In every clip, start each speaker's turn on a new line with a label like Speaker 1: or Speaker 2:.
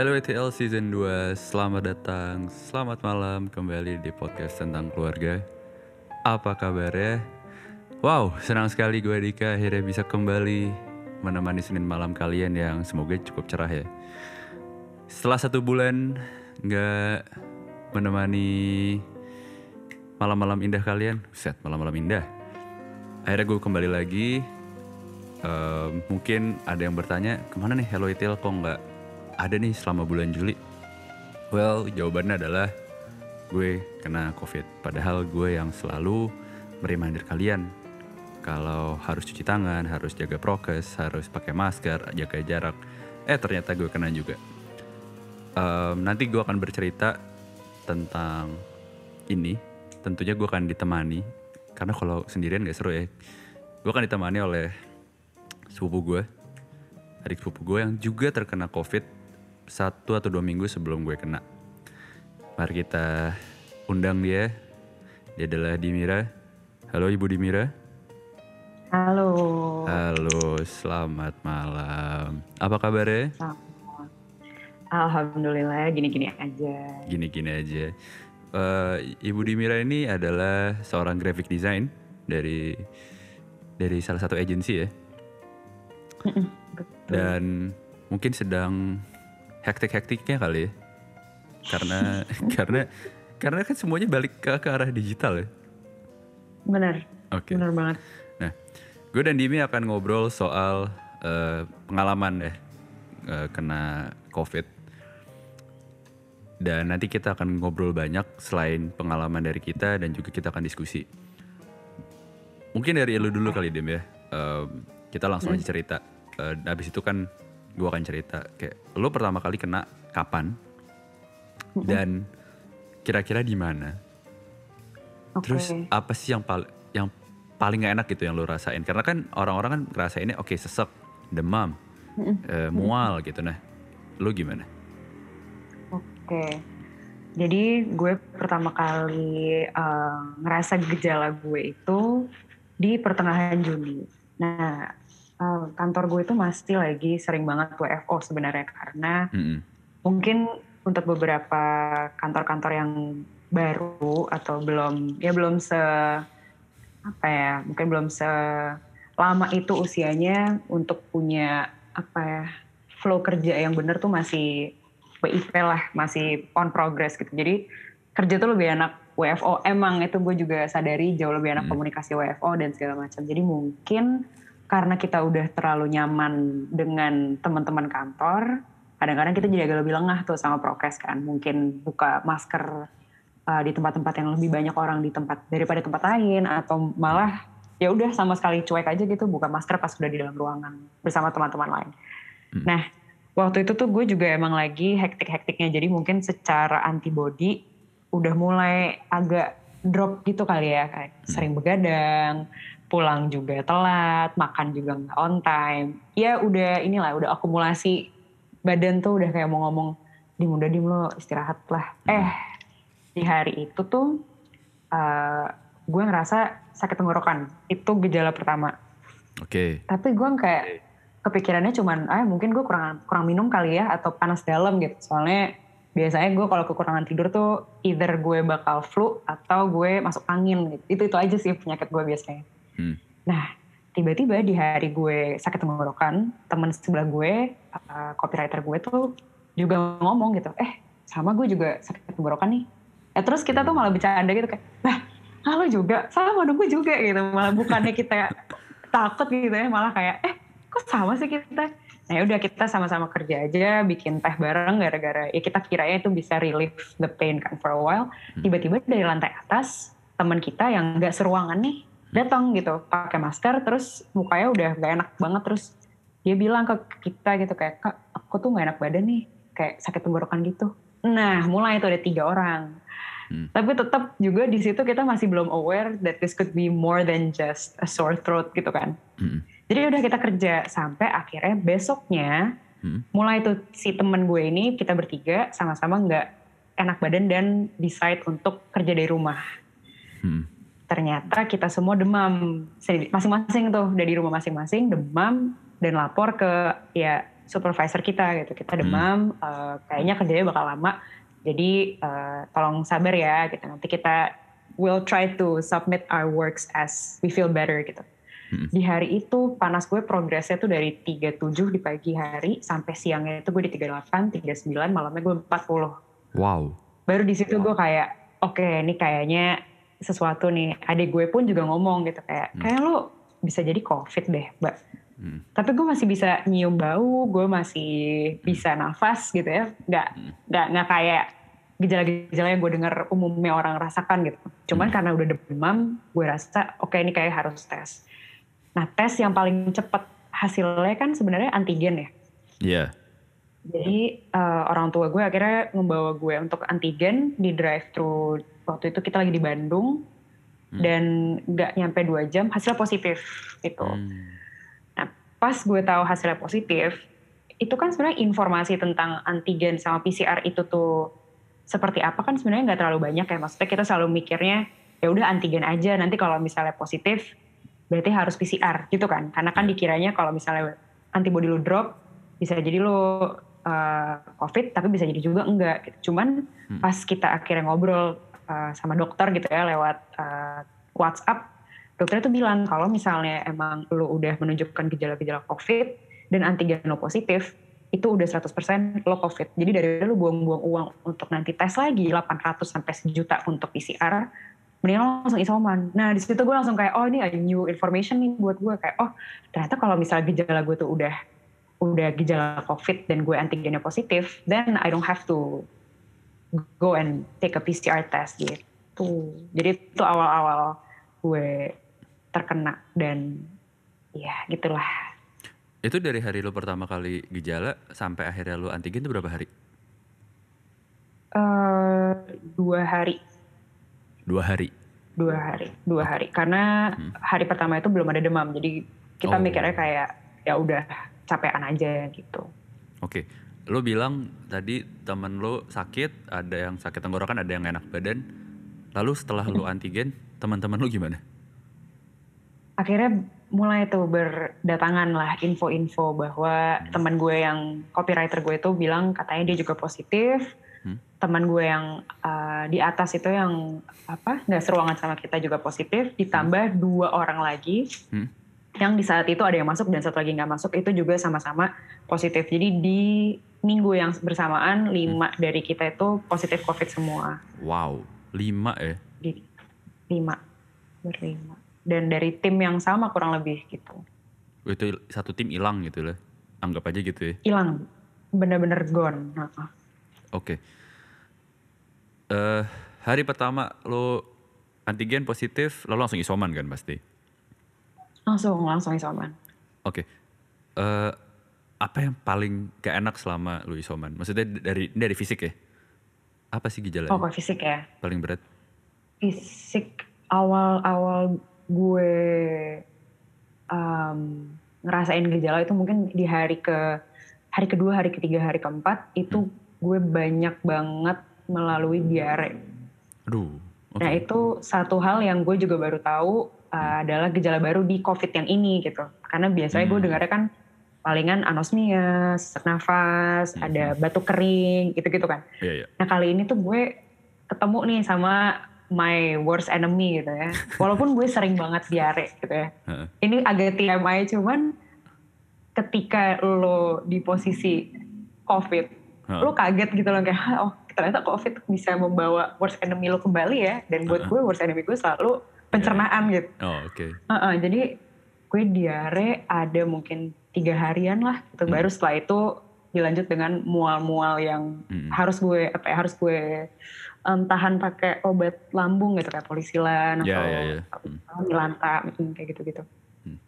Speaker 1: LWTL Season 2, selamat datang, selamat malam kembali di podcast tentang keluarga. Apa kabarnya? Wow, senang sekali gue Dika akhirnya bisa kembali menemani Senin malam kalian yang semoga cukup cerah ya. Setelah satu bulan nggak menemani malam-malam indah kalian, set malam-malam indah. Akhirnya gue kembali lagi. Ehm, mungkin ada yang bertanya ke mana nih Hello Itil kok nggak ada nih selama bulan Juli? Well, jawabannya adalah gue kena COVID. Padahal gue yang selalu mereminder kalian kalau harus cuci tangan, harus jaga prokes, harus pakai masker, jaga jarak. Eh ternyata gue kena juga. Em, nanti gue akan bercerita tentang ini. Tentunya gue akan ditemani karena kalau sendirian gak seru ya. Gue akan ditemani oleh sepupu gue, adik sepupu gue yang juga terkena COVID satu atau dua minggu sebelum gue kena. Mari kita undang dia. Dia adalah Dimira. Halo Ibu Dimira.
Speaker 2: Halo.
Speaker 1: Halo, selamat malam. Apa kabarnya?
Speaker 2: Alhamdulillah gini-gini aja.
Speaker 1: Gini-gini aja. Eh, Ibu Dimira ini adalah seorang graphic design dari dari salah satu agensi ya. Dan mungkin sedang hektik-hektiknya kali ya. Karena karena karena kan semuanya balik ke, ke arah digital ya.
Speaker 2: Bener,
Speaker 1: Oke.
Speaker 2: bener banget.
Speaker 1: Nah, gue dan Dimi akan ngobrol soal eh, pengalaman ya eh, kena COVID. Dan nanti kita akan ngobrol banyak selain pengalaman dari kita dan juga kita akan diskusi. Mungkin dari lu dulu kali Dim ya. Em, kita langsung aja cerita. Eh, habis itu kan gue akan cerita kayak lu pertama kali kena kapan dan kira-kira di mana.
Speaker 2: Oke.
Speaker 1: Terus apa sih yang paling yang paling gak enak gitu yang lo rasain? Karena kan orang-orang kan ngerasainnya oke sesek, demam, eh, mual gitu. Nah, lo gimana?
Speaker 2: Oke. Jadi gue pertama kali eh, ngerasa gejala gue itu di pertengahan Juni. Nah, eh, kantor gue itu masih lagi sering banget WFO sebenarnya karena
Speaker 1: Mm-mm.
Speaker 2: mungkin untuk beberapa kantor-kantor yang baru atau belum ya belum se apa ya mungkin belum se lama itu usianya untuk punya apa ya flow kerja yang bener tuh masih WIP lah masih on progress gitu jadi kerja tuh lebih enak WFO emang itu gue juga sadari jauh lebih enak
Speaker 1: Hmm.
Speaker 2: komunikasi WFO dan segala macam jadi mungkin karena kita udah terlalu nyaman dengan teman-teman kantor kadang-kadang kita jadi agak lebih lengah tuh sama prokes kan mungkin buka masker uh, di tempat-tempat yang lebih banyak orang di tempat daripada tempat lain atau malah ya udah sama sekali cuek aja gitu buka masker pas udah di dalam ruangan bersama teman-teman lain.
Speaker 1: Hmm.
Speaker 2: Nah waktu itu tuh gue juga emang lagi hektik-hektiknya jadi mungkin secara antibody udah mulai agak drop gitu kali ya kayak sering begadang pulang juga telat makan juga nggak on time. Ya udah inilah udah akumulasi. Badan tuh udah kayak mau ngomong dim udah dim lo istirahat lah. Eh di hari itu tuh eh, gue ngerasa sakit tenggorokan. Itu gejala pertama.
Speaker 1: Oke.
Speaker 2: tapi gue kayak kepikirannya cuman ah mungkin gue kurang kurang minum kali ya atau panas dalam gitu. Soalnya biasanya gue kalau kekurangan tidur tuh either gue bakal flu atau gue masuk angin gitu. Itu itu aja sih penyakit gue biasanya
Speaker 1: Hmm.
Speaker 2: Nah, tiba-tiba di hari gue sakit tenggorokan, teman sebelah gue, uh, copywriter gue tuh juga ngomong gitu, eh sama gue juga sakit tenggorokan nih. Eh terus kita tuh malah bercanda gitu kayak, nah kalau juga, sama dong gue juga gitu. Malah bukannya kita takut gitu ya, malah kayak, eh kok sama sih kita? Nah ya udah kita sama-sama kerja aja, bikin teh bareng gara-gara ya kita kiranya itu bisa relieve the pain kan for a while. Tiba-tiba dari lantai atas, teman kita yang nggak seruangan nih, datang gitu pakai masker terus mukanya udah gak enak banget terus dia bilang ke kita gitu kayak kak aku tuh gak enak badan nih kayak sakit tenggorokan gitu nah mulai itu ada tiga orang
Speaker 1: Hmm.
Speaker 2: tapi tetap juga di situ kita masih belum aware that this could be more than just a sore throat gitu kan
Speaker 1: Mm-mm.
Speaker 2: jadi udah kita kerja sampai akhirnya besoknya
Speaker 1: Hmm.
Speaker 2: mulai tuh si temen gue ini kita bertiga sama-sama nggak enak badan dan decide untuk kerja dari rumah
Speaker 1: Hmm.
Speaker 2: Ternyata kita semua demam masing-masing tuh dari rumah masing-masing demam dan lapor ke ya supervisor kita gitu. Kita demam, uh, kayaknya kerjanya bakal lama. Jadi uh, tolong sabar ya gitu. Nanti kita will try to submit our works as we feel better gitu.
Speaker 1: Hmm.
Speaker 2: Di hari itu panas gue progresnya tuh dari 37 di pagi hari sampai siangnya itu gue di 38, 39, malamnya gue 40.
Speaker 1: Wow.
Speaker 2: Baru di situ gue kayak oke okay, ini kayaknya sesuatu nih. Adik gue pun juga ngomong gitu kayak
Speaker 1: Hmm.
Speaker 2: kayak lo bisa jadi covid deh, Mbak.
Speaker 1: Hmm.
Speaker 2: Tapi gue masih bisa nyium bau, gue masih bisa nafas gitu ya. Nggak
Speaker 1: Hmm.
Speaker 2: nggak nggak kayak gejala-gejala yang gue dengar umumnya orang rasakan gitu. Cuman
Speaker 1: Hmm.
Speaker 2: karena udah demam, gue rasa oke ini kayak harus tes. Nah tes yang paling cepat hasilnya kan sebenarnya antigen ya.
Speaker 1: Iya.
Speaker 2: Jadi eh, orang tua gue akhirnya membawa gue untuk antigen di drive thru waktu itu kita lagi di Bandung
Speaker 1: Hmm.
Speaker 2: dan nggak nyampe dua jam hasilnya positif gitu.
Speaker 1: Hmm.
Speaker 2: Pas gue tahu hasilnya positif, itu kan sebenarnya informasi tentang antigen sama PCR itu tuh seperti apa kan sebenarnya nggak terlalu banyak ya. Maksudnya kita selalu mikirnya ya udah antigen aja nanti kalau misalnya positif berarti harus PCR gitu kan. Karena kan dikiranya kalau misalnya antibody lu drop bisa jadi lu uh, COVID tapi bisa jadi juga enggak. Gitu. Cuman
Speaker 1: Hmm.
Speaker 2: pas kita akhirnya ngobrol uh, sama dokter gitu ya lewat uh, WhatsApp, dokternya tuh bilang kalau misalnya emang lu udah menunjukkan gejala-gejala COVID dan antigen lo positif, itu udah 100% lo COVID. Jadi dari lu buang-buang uang untuk nanti tes lagi 800 sampai sejuta untuk PCR, mendingan lo langsung isoman. Nah di situ gue langsung kayak oh ini a new information nih buat gue kayak oh ternyata kalau misalnya gejala gue tuh udah udah gejala COVID dan gue antigennya positif, then I don't have to go and take a PCR test gitu. Jadi itu awal-awal gue terkena dan ya gitulah.
Speaker 1: Itu dari hari lu pertama kali gejala sampai akhirnya lu antigen itu berapa hari?
Speaker 2: eh dua hari,
Speaker 1: Dua hari.
Speaker 2: dua hari, dua hari. Karena
Speaker 1: Hmm.
Speaker 2: hari pertama itu belum ada demam, jadi kita
Speaker 1: Oh.
Speaker 2: mikirnya kayak ya udah capean aja gitu.
Speaker 1: Oke. Lu bilang tadi temen lu sakit, ada yang sakit tenggorokan, ada yang enak badan. Lalu setelah lu antigen, teman-teman lu gimana?
Speaker 2: akhirnya mulai tuh berdatangan lah info-info bahwa teman gue yang copywriter gue itu bilang katanya dia juga positif.
Speaker 1: Hmm.
Speaker 2: Teman gue yang uh, di atas itu yang apa nggak seruangan sama kita juga positif. Ditambah dua orang lagi
Speaker 1: Hmm.
Speaker 2: Yang di saat itu ada yang masuk dan satu lagi nggak masuk itu juga sama-sama positif. Jadi di minggu yang bersamaan lima dari kita itu positif covid semua.
Speaker 1: Wow, lima ya?
Speaker 2: Di lima berlima dan dari tim yang sama kurang lebih gitu.
Speaker 1: Itu satu tim hilang gitu lah. Anggap aja gitu ya.
Speaker 2: hilang bener-bener gone.
Speaker 1: Oke. Eh hari pertama lu antigen positif, lalu langsung isoman kan pasti?
Speaker 2: Langsung langsung isoman
Speaker 1: Oke. Eh apa yang paling gak enak selama lu isoman? Maksudnya dari dari fisik ya? Apa sih gejalanya?
Speaker 2: oh fisik ya
Speaker 1: Paling berat?
Speaker 2: fisik awal-awal gue um, ngerasain gejala itu mungkin di hari ke hari kedua hari ketiga hari keempat itu gue banyak banget melalui diare
Speaker 1: Aduh. Oke.
Speaker 2: Nah itu satu hal yang gue juga baru tahu uh, adalah gejala baru di COVID yang ini gitu. Karena biasanya gue
Speaker 1: Hmm.
Speaker 2: dengarnya kan palingan anosmia, sesak nafas,
Speaker 1: Hmm.
Speaker 2: ada batuk kering, gitu-gitu kan.
Speaker 1: Iya, iya.
Speaker 2: Nah kali ini tuh gue ketemu nih sama my worst enemy gitu ya. Walaupun gue sering banget diare gitu ya. Ini agak TMI cuman ketika lo di posisi COVID,
Speaker 1: Heeh.
Speaker 2: lo kaget gitu loh kayak "Hah, oh ternyata covid bisa membawa worst enemy lo kembali ya dan buat
Speaker 1: Uh-uh.
Speaker 2: gue worst enemy gue selalu pencernaan gitu
Speaker 1: Oh, oke.
Speaker 2: Heeh, jadi gue diare ada mungkin tiga harian lah gitu
Speaker 1: Hmm.
Speaker 2: baru setelah itu dilanjut dengan mual-mual yang
Speaker 1: Mm.
Speaker 2: harus gue apa ya, harus gue em, tahan pakai obat lambung gitu kayak polisilan
Speaker 1: Ya,
Speaker 2: atau
Speaker 1: ya, ya. Hmm.
Speaker 2: milanta mm, kayak gitu-gitu
Speaker 1: Hmm.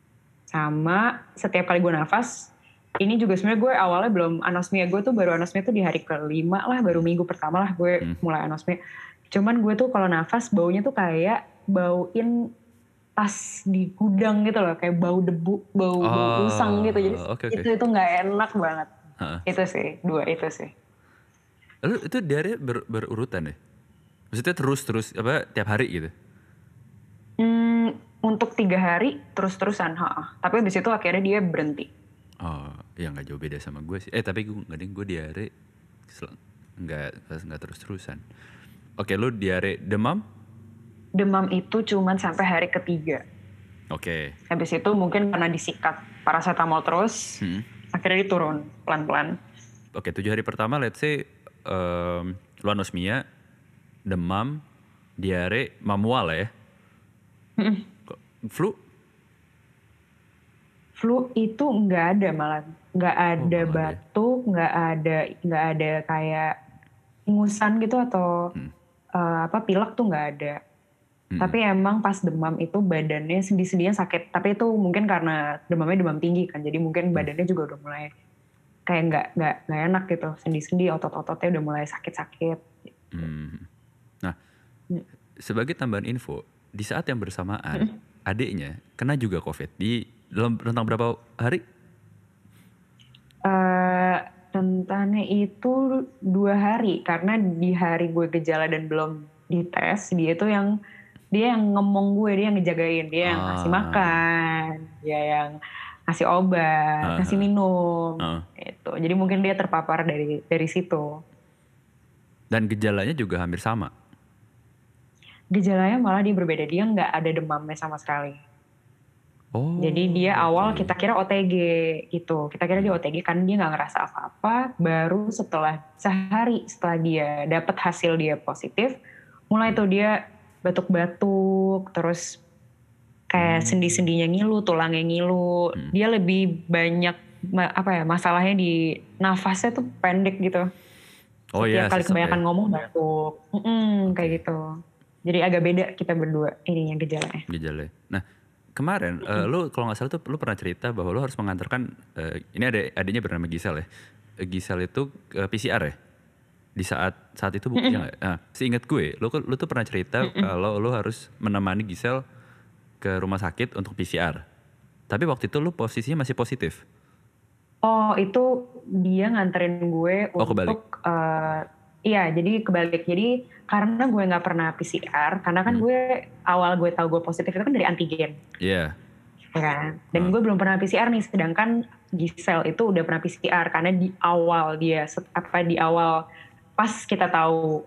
Speaker 2: sama setiap kali gue nafas ini juga sebenarnya gue awalnya belum anosmia gue tuh baru anosmia tuh di hari kelima lah baru minggu pertama lah gue
Speaker 1: Hmm.
Speaker 2: mulai anosmia cuman gue tuh kalau nafas baunya tuh kayak bauin tas di gudang gitu loh kayak bau debu bau, bau
Speaker 1: Oh,
Speaker 2: usang gitu jadi
Speaker 1: oke, oke.
Speaker 2: itu itu nggak enak banget
Speaker 1: Heeh.
Speaker 2: itu sih dua itu sih
Speaker 1: Lalu itu diare ber- berurutan ya? Maksudnya terus-terus apa tiap hari gitu?
Speaker 2: Hmm, untuk tiga hari terus-terusan, ha, tapi habis itu akhirnya dia berhenti.
Speaker 1: Oh, ya nggak jauh beda sama gue sih. Eh tapi gue nggak gue diare nggak nggak terus terusan. Oke lu diare demam?
Speaker 2: Demam itu cuman sampai hari ketiga.
Speaker 1: Oke.
Speaker 2: Habis itu mungkin karena disikat paracetamol terus,
Speaker 1: Hmm.
Speaker 2: akhirnya diturun pelan-pelan.
Speaker 1: Oke tujuh hari pertama let's say em, lu anosmia, demam, diare, mamual ya. Kok- Flu?
Speaker 2: Flu itu nggak ada malah, nggak ada
Speaker 1: nggak ada ya?
Speaker 2: batuk, nggak ada nggak ada kayak ingusan gitu atau
Speaker 1: Hmm.
Speaker 2: eh, apa pilek tuh nggak ada. Tapi emang pas demam itu badannya sendi-sendinya sakit. Tapi itu mungkin karena demamnya demam tinggi kan. Jadi mungkin badannya juga udah mulai kayak nggak nggak nggak enak gitu. Sendi-sendi otot-ototnya udah mulai sakit-sakit.
Speaker 1: Hmm. Nah,
Speaker 2: Hmm.
Speaker 1: sebagai tambahan info, di saat yang bersamaan adiknya kena juga COVID di dalam rentang berapa hari?
Speaker 2: eh rentannya itu dua hari karena di hari gue gejala dan belum dites dia itu yang dia yang ngomong gue dia yang ngejagain dia yang ngasih
Speaker 1: Ah.
Speaker 2: makan dia yang ngasih obat
Speaker 1: Ah.
Speaker 2: ngasih minum
Speaker 1: Ah.
Speaker 2: itu jadi mungkin dia terpapar dari dari situ
Speaker 1: Dan gejalanya juga hampir sama.
Speaker 2: gejalanya malah dia berbeda dia nggak ada demamnya sama sekali
Speaker 1: Oh.
Speaker 2: Jadi dia awal kita kira OTG gitu. Kita kira dia OTG kan dia nggak ngerasa apa-apa. Baru setelah sehari setelah dia dapat hasil dia positif, mulai tuh dia batuk-batuk, terus kayak
Speaker 1: Hmm.
Speaker 2: sendi-sendinya ngilu, tulangnya ngilu.
Speaker 1: Hmm.
Speaker 2: Dia lebih banyak apa ya masalahnya di nafasnya tuh pendek gitu.
Speaker 1: Oh iya,
Speaker 2: Setiap kali kebanyakan
Speaker 1: ya.
Speaker 2: ngomong batuk, Mm-mm, kayak gitu. Jadi agak beda kita berdua ininya gejalanya.
Speaker 1: Gejala. Nah, kemarin eh, lu kalau nggak salah tuh lu pernah cerita bahwa lu harus mengantarkan eh, ini ada adiknya bernama Gisel ya. Gisel itu eh, PCR ya. Di saat saat itu buktinya nggak? Nah, seingat gue, lu lu tuh pernah cerita kalau lu harus menemani Gisel ke rumah sakit untuk PCR. Tapi waktu itu lu posisinya masih positif.
Speaker 2: Oh itu dia nganterin gue
Speaker 1: Oh, kebalik.
Speaker 2: untuk eh, iya jadi kebalik jadi karena gue nggak pernah PCR karena kan
Speaker 1: Hmm.
Speaker 2: gue awal gue tahu gue positif itu kan dari antigen
Speaker 1: Iya.
Speaker 2: ya kan dan
Speaker 1: Hmm.
Speaker 2: gue belum pernah PCR nih sedangkan Gisel itu udah pernah PCR karena di awal dia apa di awal pas kita tahu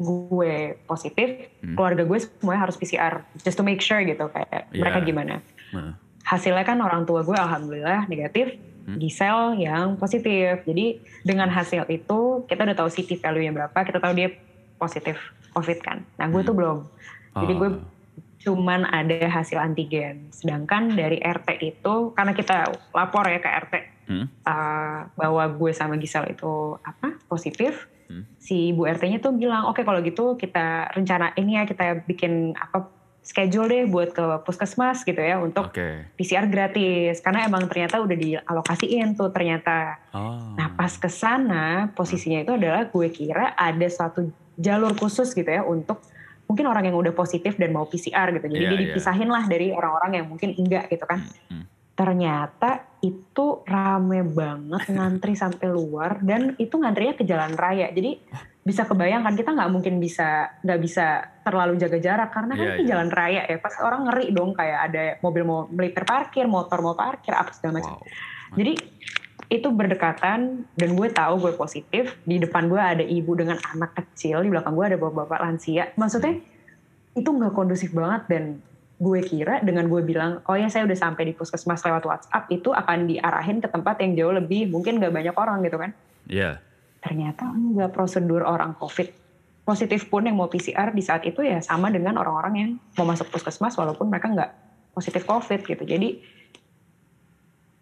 Speaker 2: gue positif
Speaker 1: Hmm.
Speaker 2: keluarga gue semuanya harus PCR just to make sure gitu kayak
Speaker 1: Iya.
Speaker 2: mereka gimana.
Speaker 1: Nah,
Speaker 2: hasilnya kan orang tua gue alhamdulillah negatif
Speaker 1: Hmm.
Speaker 2: Gisel yang positif. Jadi dengan hasil itu kita udah tahu CT value-nya berapa kita tahu dia positif COVID kan. Nah gue tuh belum. Jadi gue
Speaker 1: oh,
Speaker 2: cuman ada hasil antigen. Sedangkan dari RT itu karena kita lapor ya ke RT
Speaker 1: hmm,
Speaker 2: uh, bahwa gue sama Gisel itu apa positif
Speaker 1: Hmm.
Speaker 2: si ibu RT-nya tuh bilang oke kalau gitu kita rencana ini ya kita bikin apa schedule deh buat ke puskesmas gitu ya untuk
Speaker 1: Oke.
Speaker 2: PCR gratis karena emang ternyata udah dialokasiin tuh ternyata.
Speaker 1: Oh.
Speaker 2: Nah pas ke sana posisinya itu adalah gue kira ada suatu jalur khusus gitu ya untuk mungkin orang yang udah positif dan mau PCR gitu. Jadi
Speaker 1: Iya,
Speaker 2: dia
Speaker 1: iya.
Speaker 2: dipisahin lah dari orang-orang yang mungkin enggak gitu kan.
Speaker 1: Hmm.
Speaker 2: Ternyata itu rame banget ngantri sampai luar dan itu ngantrinya ke jalan raya. Jadi bisa kebayangkan kita nggak mungkin bisa nggak bisa terlalu jaga jarak karena kan itu
Speaker 1: iya.
Speaker 2: jalan raya ya. Pas orang ngeri dong kayak ada mobil mau militer parkir, motor mau parkir, apa segala macam.
Speaker 1: Wow.
Speaker 2: Jadi itu berdekatan dan gue tahu gue positif. Di depan gue ada ibu dengan anak kecil, di belakang gue ada bapak-bapak lansia. Maksudnya itu nggak kondusif banget dan gue kira dengan gue bilang, oh ya saya udah sampai di puskesmas lewat WhatsApp itu akan diarahin ke tempat yang jauh lebih mungkin nggak banyak orang gitu kan.
Speaker 1: Iya.
Speaker 2: Ternyata enggak prosedur orang COVID positif pun yang mau PCR di saat itu ya sama dengan orang-orang yang mau masuk puskesmas walaupun mereka nggak positif COVID gitu. Jadi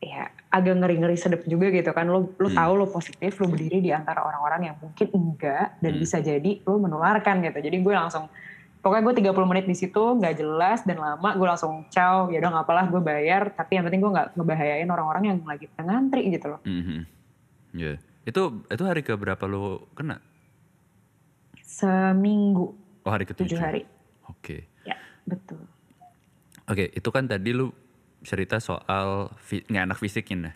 Speaker 2: ya agak ngeri-ngeri sedep juga gitu kan. Lo lo
Speaker 1: Hmm.
Speaker 2: tahu lo positif, lo berdiri di antara orang-orang yang mungkin enggak dan
Speaker 1: Hmm.
Speaker 2: bisa jadi lo menularkan gitu. Jadi gue langsung pokoknya gue 30 menit di situ nggak jelas dan lama gue langsung ciao ya udah nggak apalah gue bayar tapi yang penting gue nggak ngebahayain orang-orang yang lagi ngantri gitu loh
Speaker 1: Mhm. Iya. Itu itu hari ke berapa lu kena?
Speaker 2: seminggu
Speaker 1: Oh hari ketujuh.
Speaker 2: tujuh hari
Speaker 1: Oke.
Speaker 2: ya betul
Speaker 1: Oke, itu kan tadi lu cerita soal nggak enak fisikin nah.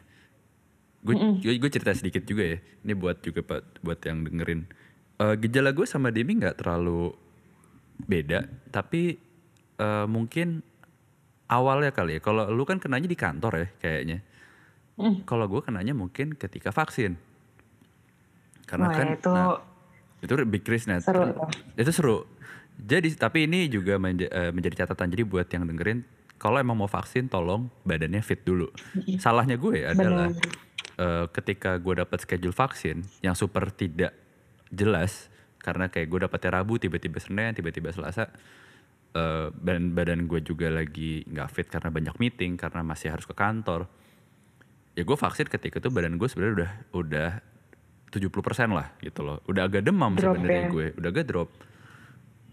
Speaker 1: Gue
Speaker 2: Mm-mm.
Speaker 1: gue cerita sedikit juga ya. Ini buat juga buat, yang dengerin. Eh, gejala gue sama Demi nggak terlalu beda, tapi eh, mungkin awalnya kali ya. Kalau lu kan kenanya di kantor ya kayaknya.
Speaker 2: Mm.
Speaker 1: kalau gue kenanya mungkin ketika vaksin karena
Speaker 2: Wah,
Speaker 1: kan
Speaker 2: itu
Speaker 1: nah, itu big risk nah
Speaker 2: seru
Speaker 1: itu seru jadi tapi ini juga menja- eh, menjadi catatan jadi buat yang dengerin kalau emang mau vaksin tolong badannya fit dulu salahnya gue adalah eh, ketika gue dapat schedule vaksin yang super tidak jelas karena kayak gue dapetnya Rabu tiba-tiba Senin tiba-tiba Selasa dan badan gue juga lagi nggak fit karena banyak meeting karena masih harus ke kantor. Ya gue vaksin ketika itu badan gue sebenarnya udah udah 70% lah gitu loh. Udah agak demam sebenarnya
Speaker 2: ya.
Speaker 1: gue udah agak drop.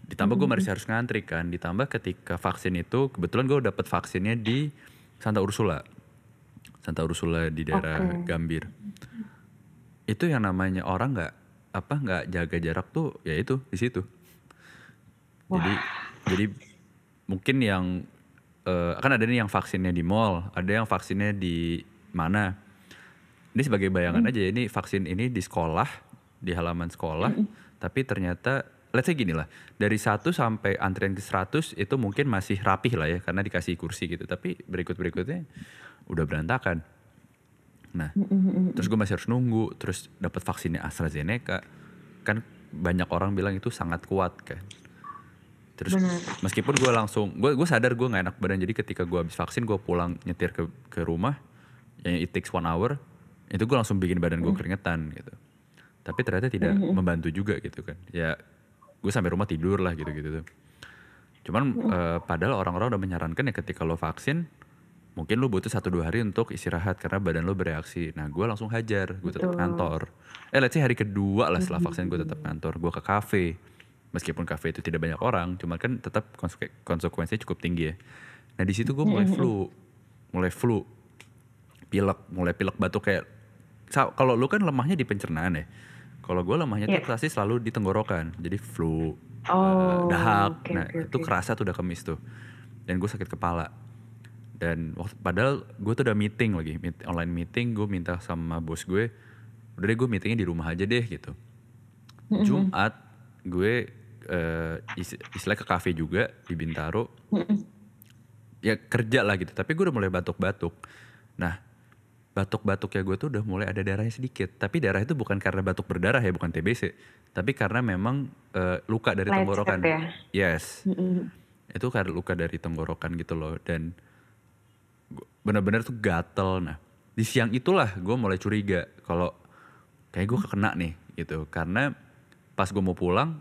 Speaker 1: Ditambah gue masih harus ngantri kan. Ditambah ketika vaksin itu kebetulan gue dapet vaksinnya di Santa Ursula. Santa Ursula di daerah
Speaker 2: Oke.
Speaker 1: Gambir. Itu yang namanya orang nggak apa nggak jaga jarak tuh ya itu di situ. Jadi jadi mungkin yang eh, kan ada nih yang vaksinnya di mall ada yang vaksinnya di mana. Ini sebagai bayangan aja ya, ini vaksin ini di sekolah di halaman sekolah tapi ternyata let's say gini lah dari 1 sampai antrian ke 100 itu mungkin masih rapih lah ya karena dikasih kursi gitu. Tapi berikut berikutnya udah berantakan nah terus gue masih harus nunggu terus dapat vaksinnya AstraZeneca. Kan banyak orang bilang itu sangat kuat kan. Terus
Speaker 2: Benar.
Speaker 1: meskipun gue langsung gue gue sadar gue nggak enak badan jadi ketika gue habis vaksin gue pulang nyetir ke ke rumah yang it takes one hour itu gue langsung bikin badan gue keringetan gitu. Tapi ternyata tidak membantu juga gitu kan. Ya gue sampai rumah tidur lah gitu gitu tuh. Cuman eh, padahal orang-orang udah menyarankan ya ketika lo vaksin mungkin lo butuh satu dua hari untuk istirahat karena badan lo bereaksi. Nah gue langsung hajar gue tetap kantor eh let's say hari kedua lah setelah vaksin gue tetap kantor gue ke kafe. Meskipun kafe itu tidak banyak orang cuman kan tetap konsekuen- konsekuensinya cukup tinggi ya. Nah di situ gue mulai flu. Mulai flu. Pilek mulai pilek batuk kayak kalau lu kan lemahnya di pencernaan ya. Kalau gue lemahnya tuh
Speaker 2: Iya.
Speaker 1: pasti selalu di tenggorokan. Jadi flu eh,
Speaker 2: Oh,
Speaker 1: dahak.
Speaker 2: oke,
Speaker 1: nah
Speaker 2: oke,
Speaker 1: itu kerasa tuh udah kemis tuh. Dan gue sakit kepala dan waktu padahal gue tuh udah meeting lagi meet- online meeting gue minta sama bos gue udah deh gue meetingnya di rumah aja deh gitu. Jumat gue eh, is- istilahnya ke kafe juga di Bintaro. Ya kerja lah gitu tapi gue udah mulai batuk-batuk. Nah batuk-batuk ya gue tuh udah mulai ada darahnya sedikit. Tapi darah itu bukan karena batuk berdarah ya bukan TBC tapi karena memang eh, luka dari
Speaker 2: Lecet
Speaker 1: tenggorokan.
Speaker 2: ya?
Speaker 1: yes.
Speaker 2: Mm-mm.
Speaker 1: itu karena luka dari tenggorokan gitu loh. Dan benar-benar tuh gatel. Nah di siang itulah gue mulai curiga kalau kayak gue kena nih gitu. Karena pas gue mau pulang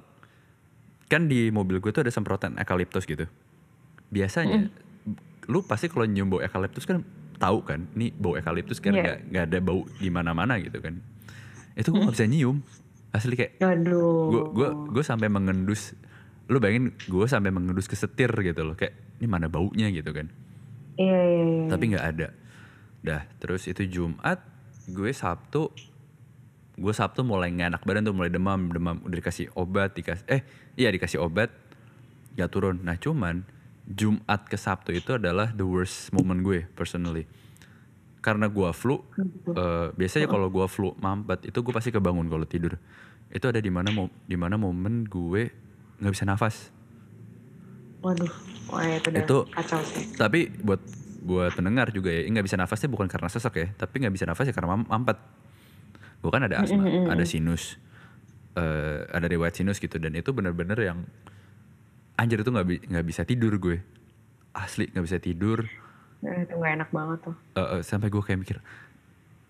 Speaker 1: kan di mobil gue tuh ada semprotan eukaliptus gitu. Biasanya lu pasti kalau nyium bau eukaliptus kan tahu kan ini bau eukaliptus kan
Speaker 2: Iya.
Speaker 1: nggak nggak ada bau di mana-mana gitu kan. Itu gue nggak bisa nyium. Asli kayak
Speaker 2: Aduh.
Speaker 1: gue gue gue sampai mengendus. Lu bayangin gue sampai mengendus ke setir gitu loh. Kayak ini mana baunya gitu kan
Speaker 2: Iya, iya, iya.
Speaker 1: tapi nggak ada. Dah terus itu Jumat gue Sabtu gue Sabtu mulai nggak enak badan tuh mulai demam demam udah dikasih obat dikasih eh iya dikasih obat gak turun. Nah cuman Jumat ke Sabtu itu adalah the worst moment gue personally. Karena gue flu eh, biasanya kalau gue flu mampet itu gue pasti kebangun kalau tidur. Itu ada di mana di mana momen gue nggak bisa nafas
Speaker 2: Waduh. Wah, itu udah
Speaker 1: Itu-
Speaker 2: kacau sih.
Speaker 1: tapi buat buat pendengar juga ya nggak bisa nafasnya bukan karena sesak ya tapi nggak bisa nafas ya karena mam- mampet gue kan ada asma ada sinus eh, ada riwayat sinus gitu dan itu bener-bener yang anjir itu nggak bi- nggak bisa tidur gue asli nggak bisa tidur
Speaker 2: Eh, Itu gak enak banget tuh.
Speaker 1: Eh, eh, sampai gue kayak mikir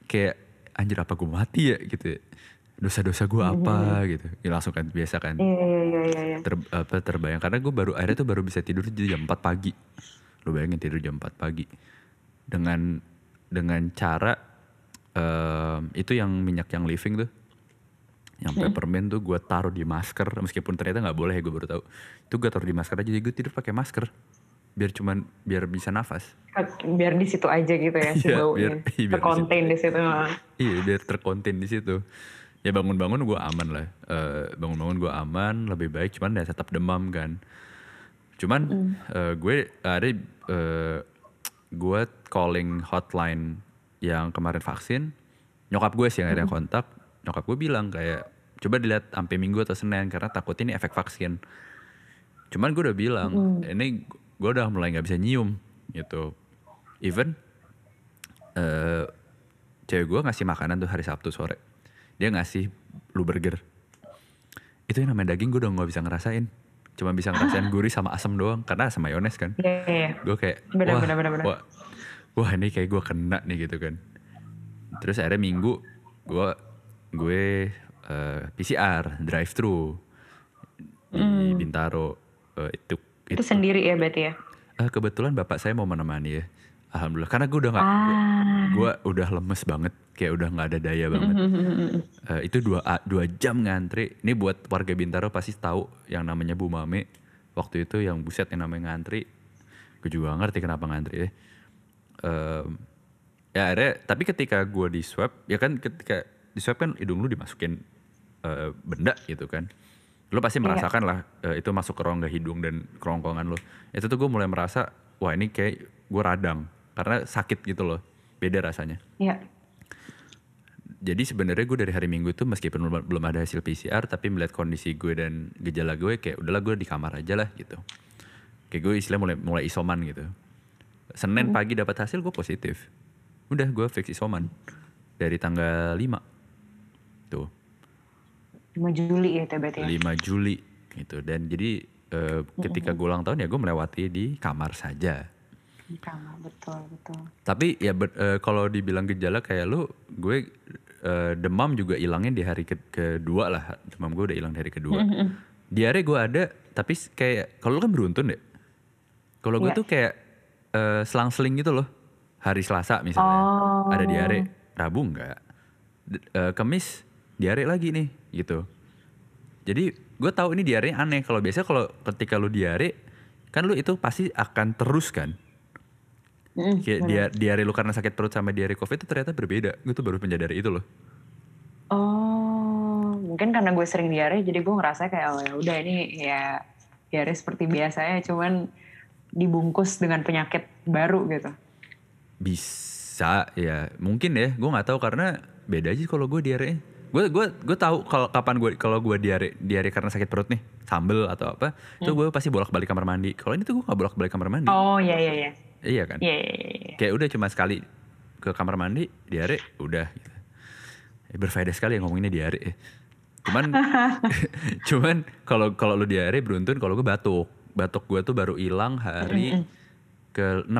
Speaker 1: kayak anjir apa gue mati ya gitu ya. Dosa-dosa gue apa gitu. Ya langsung kan biasa kan.
Speaker 2: Iya, iya, iya, iya. iya.
Speaker 1: ter, apa, terbayang. Karena gue baru akhirnya tuh baru bisa tidur jam 4 pagi. Lu bayangin tidur jam 4 pagi. Dengan dengan cara em, itu yang minyak yang living tuh. Yang peppermint tuh gue taruh di masker. Meskipun ternyata nggak boleh ya gue baru tahu. Itu gue taruh di masker aja jadi gue tidur pakai masker. Biar cuman biar bisa nafas.
Speaker 2: Biar di situ aja gitu ya si
Speaker 1: Iya,
Speaker 2: baunya.
Speaker 1: biar- iya, biar di
Speaker 2: Terkontain di situ.
Speaker 1: iya biar terkonten di situ ya bangun-bangun gue aman lah. Eh, bangun-bangun gue aman lebih baik. Cuman ya tetap demam kan. Cuman eh, gue ada eh, gue calling hotline yang kemarin vaksin. Nyokap gue sih yang akhirnya kontak. Nyokap gue bilang kayak coba dilihat sampai minggu atau senin karena takut ini efek vaksin. Cuman gue udah bilang ini gue udah mulai nggak bisa nyium gitu. Even eh cewek gue ngasih makanan tuh hari Sabtu sore dia ngasih lu burger itu yang namanya daging gue udah nggak bisa ngerasain cuma bisa ngerasain gurih sama asam doang karena asam mayones kan
Speaker 2: Iya, iya, iya.
Speaker 1: gue kayak
Speaker 2: Bener,
Speaker 1: wah,
Speaker 2: bener, bener, bener.
Speaker 1: wah wah ini kayak gue kena nih gitu kan terus akhirnya minggu gue gue eh, PCR drive thru di
Speaker 2: Hmm.
Speaker 1: Bintaro Eh, itu
Speaker 2: Itu sendiri ya berarti ya?
Speaker 1: Eh, kebetulan bapak saya mau menemani ya alhamdulillah. Karena gue udah nggak
Speaker 2: Ah.
Speaker 1: gue udah lemes banget. Kayak udah nggak ada daya banget. Eh, itu dua a- dua jam ngantri. Ini buat warga Bintaro pasti tahu yang namanya Bu Mame. Waktu itu yang buset yang namanya ngantri. Gue juga nggak ngerti kenapa ngantri ya. Em, ya akhirnya tapi ketika gue di swab ya kan ketika di swab kan hidung lu dimasukin eh, benda gitu kan. Lu pasti
Speaker 2: Iya.
Speaker 1: merasakan lah eh, itu masuk ke rongga hidung dan kerongkongan lu. Itu tuh gue mulai merasa wah ini kayak gue radang karena sakit gitu loh beda rasanya
Speaker 2: Iya.
Speaker 1: jadi sebenarnya gue dari hari Minggu itu meskipun belum, ada hasil PCR tapi melihat kondisi gue dan gejala gue kayak udahlah gue di kamar aja lah gitu. Kayak gue istilah mulai mulai isoman gitu. Senin pagi dapat hasil gue positif. Udah gue fix isoman dari tanggal 5. Tuh,
Speaker 2: 5 Juli ya berarti ya?
Speaker 1: 5 Juli gitu. Dan jadi eh, ketika gue ulang tahun ya gue melewati di kamar saja.
Speaker 2: Di kamar, betul, betul.
Speaker 1: Tapi ya ber- eh, kalau dibilang gejala kayak lu, gue eh, demam juga hilangnya di hari ke- kedua lah. Demam gue udah hilang dari kedua. Diare gue ada, tapi kayak kalau lu kan beruntun deh. Kalau gue
Speaker 2: Iya.
Speaker 1: tuh kayak eh, selang-seling gitu loh. Hari Selasa misalnya
Speaker 2: Oh.
Speaker 1: ada diare, Rabu enggak. D- eh, Kamis diare lagi nih gitu. Jadi gue tahu ini diare aneh. Kalau biasanya kalau ketika lu diare, kan lu itu pasti akan terus kan.
Speaker 2: Mm,
Speaker 1: Kayak dia diare lu karena sakit perut sama diare covid itu ternyata berbeda. Gue tuh baru menyadari itu loh.
Speaker 2: Oh, mungkin karena gue sering diare, jadi gue ngerasa kayak oh ya udah ini ya diare seperti biasanya, cuman dibungkus dengan penyakit baru gitu.
Speaker 1: Bisa ya, mungkin ya. Gue nggak tahu karena beda aja kalau gue diare. Gue gue gue tahu kalau kapan gue kalau gue diare diare karena sakit perut nih, sambel atau apa, itu gue pasti bolak-balik kamar mandi. Kalau ini tuh gue nggak bolak-balik kamar mandi.
Speaker 2: Oh iya iya iya,
Speaker 1: Iya kan?
Speaker 2: iya iya iya.
Speaker 1: Kayak udah cuma sekali ke kamar mandi, diare, udah. Gitu. Berfaedah sekali ya ngomonginnya diare. Cuman, cuman kalau kalau lu diare beruntun, kalau gue batuk. Batuk gue tuh baru hilang hari ke 6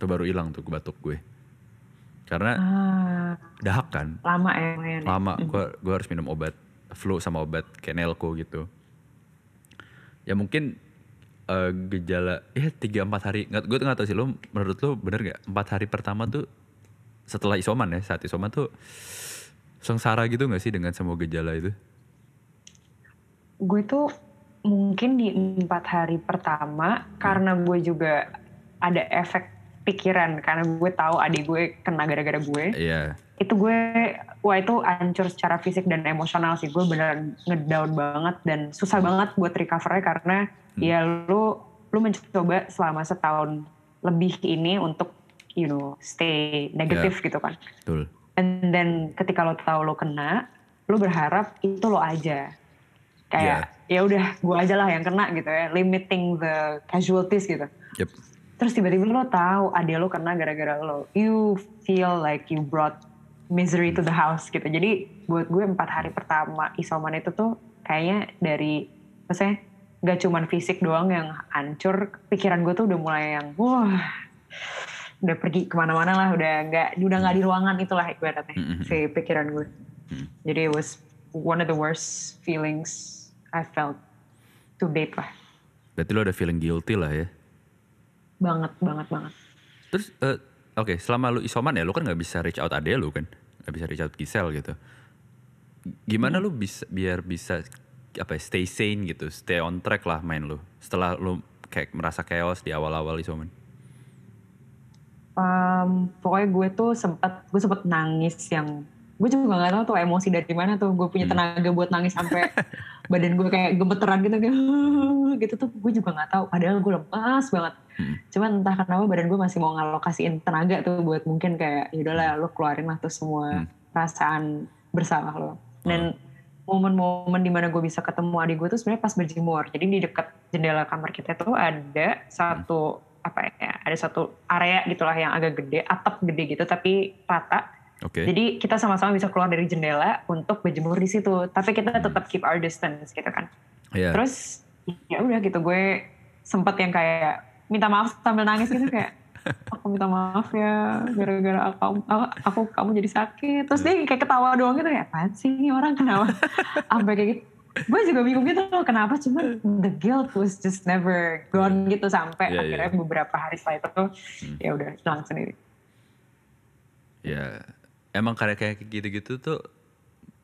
Speaker 1: Tuh baru hilang tuh batuk gue. Karena
Speaker 2: Ah,
Speaker 1: dahak kan,
Speaker 2: lama ya
Speaker 1: lama. Gue gue harus minum obat flu sama obat Kenelco gitu. Ya mungkin eh, gejala ya tiga empat hari. Nggak gue tuh nggak tahu sih lo menurut lo bener nggak? Empat hari pertama tuh setelah isoman ya saat isoman tuh sengsara gitu nggak sih dengan semua gejala itu?
Speaker 2: Gue tuh mungkin di empat hari pertama karena gue juga ada efek pikiran. Karena gue tahu adik gue kena gara-gara gue.
Speaker 1: iya
Speaker 2: itu gue wah itu hancur secara fisik dan emosional sih. Gue beneran ngedown banget dan susah banget buat recovernya karena ya lu lu mencoba selama setahun lebih ini untuk you know stay negatif gitu kan.
Speaker 1: Betul.
Speaker 2: And then ketika lo tahu lo kena lo berharap itu lo aja. Kayak ya. udah gue aja lah yang kena gitu ya limiting the casualties gitu.
Speaker 1: Yep.
Speaker 2: Terus tiba-tiba lo tahu adek lo kena gara-gara lo. You feel like you brought misery to the house gitu. Jadi buat gue empat hari pertama isoman itu tuh kayaknya dari, maksudnya gak cuman fisik doang yang hancur, pikiran gue tuh udah mulai yang wah udah pergi ke mana-mana lah, udah nggak udah nggak di ruangan itulah ibaratnya
Speaker 1: Mm-mm.
Speaker 2: si pikiran gue.
Speaker 1: Mm.
Speaker 2: Jadi it was one of the worst feelings I felt to date lah.
Speaker 1: berarti lo ada feeling guilty lah ya
Speaker 2: Banget, banget, banget.
Speaker 1: terus eh, oke selama lu isoman ya lu kan nggak bisa reach out ade lu kan? Nggak bisa reach out Gisel gitu. Gimana lu bisa biar bisa apa ya, stay sane gitu stay on track lah main lu setelah lu kayak merasa chaos di awal-awal isoman?
Speaker 2: Um, pokoknya gue tuh sempat gue sempat nangis yang gue juga nggak tahu tuh emosi dari mana tuh. Gue punya
Speaker 1: Hmm.
Speaker 2: tenaga buat nangis sampai badan gue kayak gemeteran gitu kayak gitu tuh. Gue juga nggak tahu. Padahal gue lemas banget.
Speaker 1: Hmm.
Speaker 2: cuman entah kenapa badan gue masih mau ngalokasiin tenaga tuh buat mungkin kayak yaudahlah lo keluarin lah tuh semua
Speaker 1: Hmm.
Speaker 2: perasaan bersalah lo dan momen-momen di mana gue bisa ketemu adik gue tuh sebenarnya pas berjemur. Jadi di dekat jendela kamar kita tuh ada satu apa ya ada satu area gitulah yang agak gede atap gede gitu tapi rata
Speaker 1: Oke.
Speaker 2: Jadi kita sama-sama bisa keluar dari jendela untuk berjemur di situ. Tapi kita tetap keep our distance gitu kan.
Speaker 1: Iya.
Speaker 2: Terus ya udah gitu gue sempet yang kayak minta maaf sambil nangis gitu kayak aku minta maaf ya gara-gara aku, aku kamu jadi sakit. Terus dia kayak ketawa doang gitu ya apaan sih ini orang kenapa sampai kayak gitu. Gue juga bingung gitu loh kenapa cuman the guilt was just never gone gitu sampai
Speaker 1: Iya, iya.
Speaker 2: akhirnya beberapa hari setelah itu
Speaker 1: Hmm.
Speaker 2: ya udah hilang sendiri.
Speaker 1: Ya, emang kayak kayak gitu-gitu tuh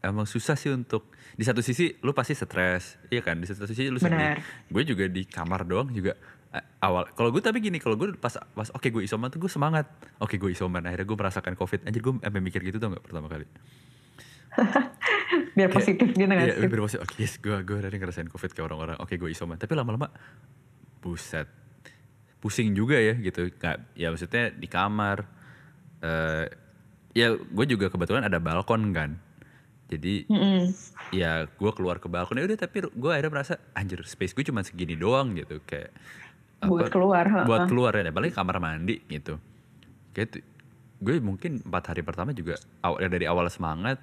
Speaker 1: emang susah sih untuk di satu sisi lu pasti stres, iya kan? Di satu sisi lu sedih. Gue juga di kamar doang juga eh, awal. Kalau gue tapi gini, kalau gue pas pas oke gue isoman tuh gue semangat. Oke gue isoman, akhirnya gue merasakan covid. Anjir gue sampai mikir gitu tuh nggak pertama kali.
Speaker 2: Biar
Speaker 1: Kayak-
Speaker 2: positif gitu gak
Speaker 1: Iya,
Speaker 2: sih?
Speaker 1: biar positif. Oke, yes, gue gue hari ngerasain covid kayak orang-orang. Oke gue isoman, tapi lama-lama buset, pusing juga ya gitu. Nggak, ya maksudnya di kamar. eh ya gue juga kebetulan ada balkon kan. Jadi
Speaker 2: Mm-mm.
Speaker 1: ya gue keluar ke balkon. Ya udah tapi gue akhirnya merasa anjir space gue cuma segini doang gitu. Kayak
Speaker 2: Buat keluar, ha-ha.
Speaker 1: buat keluar ya. Apalagi kamar mandi gitu. Kayak tuh- gue mungkin empat hari pertama juga aw- dari awal semangat.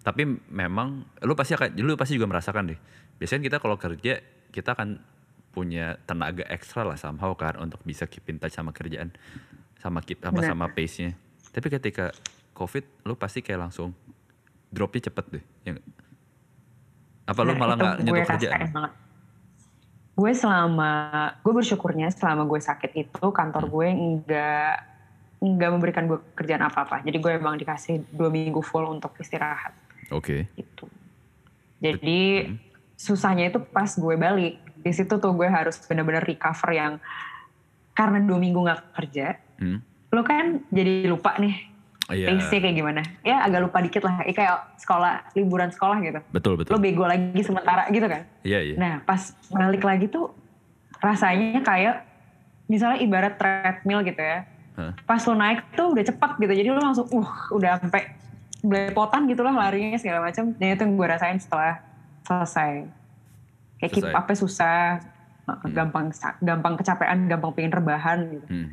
Speaker 1: Tapi memang lu pasti akan lu pasti juga merasakan deh. Biasanya kita kalau kerja kita akan punya tenaga ekstra lah somehow kan untuk bisa keep in touch sama kerjaan sama keep sama sama pace nya tapi ketika covid lu pasti kayak langsung dropnya cepet deh ya apa lu
Speaker 2: Nah,
Speaker 1: malah
Speaker 2: itu
Speaker 1: nggak
Speaker 2: gue
Speaker 1: nyentuh kerjaan
Speaker 2: banget. Gue selama, gue bersyukurnya selama gue sakit itu
Speaker 1: Hmm.
Speaker 2: kantor gue nggak nggak memberikan gue kerjaan apa-apa. Jadi gue emang dikasih dua minggu full untuk istirahat
Speaker 1: oke
Speaker 2: gitu. Jadi susahnya itu pas gue balik. Di situ tuh gue harus benar-benar recover yang karena dua minggu nggak kerja,
Speaker 1: hmm.
Speaker 2: Lo kan jadi lupa nih
Speaker 1: iya
Speaker 2: pace kayak gimana. Ya agak lupa dikit lah, Ya, kayak sekolah liburan sekolah gitu.
Speaker 1: betul
Speaker 2: Lo
Speaker 1: betul
Speaker 2: bego lagi sementara gitu kan.
Speaker 1: iya iya
Speaker 2: Nah pas balik lagi tuh rasanya kayak misalnya ibarat treadmill gitu ya.
Speaker 1: Hah?
Speaker 2: Pas lo naik tuh udah cepat gitu. Jadi lo langsung uh udah sampai belepotan gitu lah larinya segala macam. Dan itu yang gue rasain setelah selesai. Kayak keep
Speaker 1: Selesai.
Speaker 2: up susah. Gampang gampang kecapean, gampang pengen rebahan gitu.
Speaker 1: Hmm.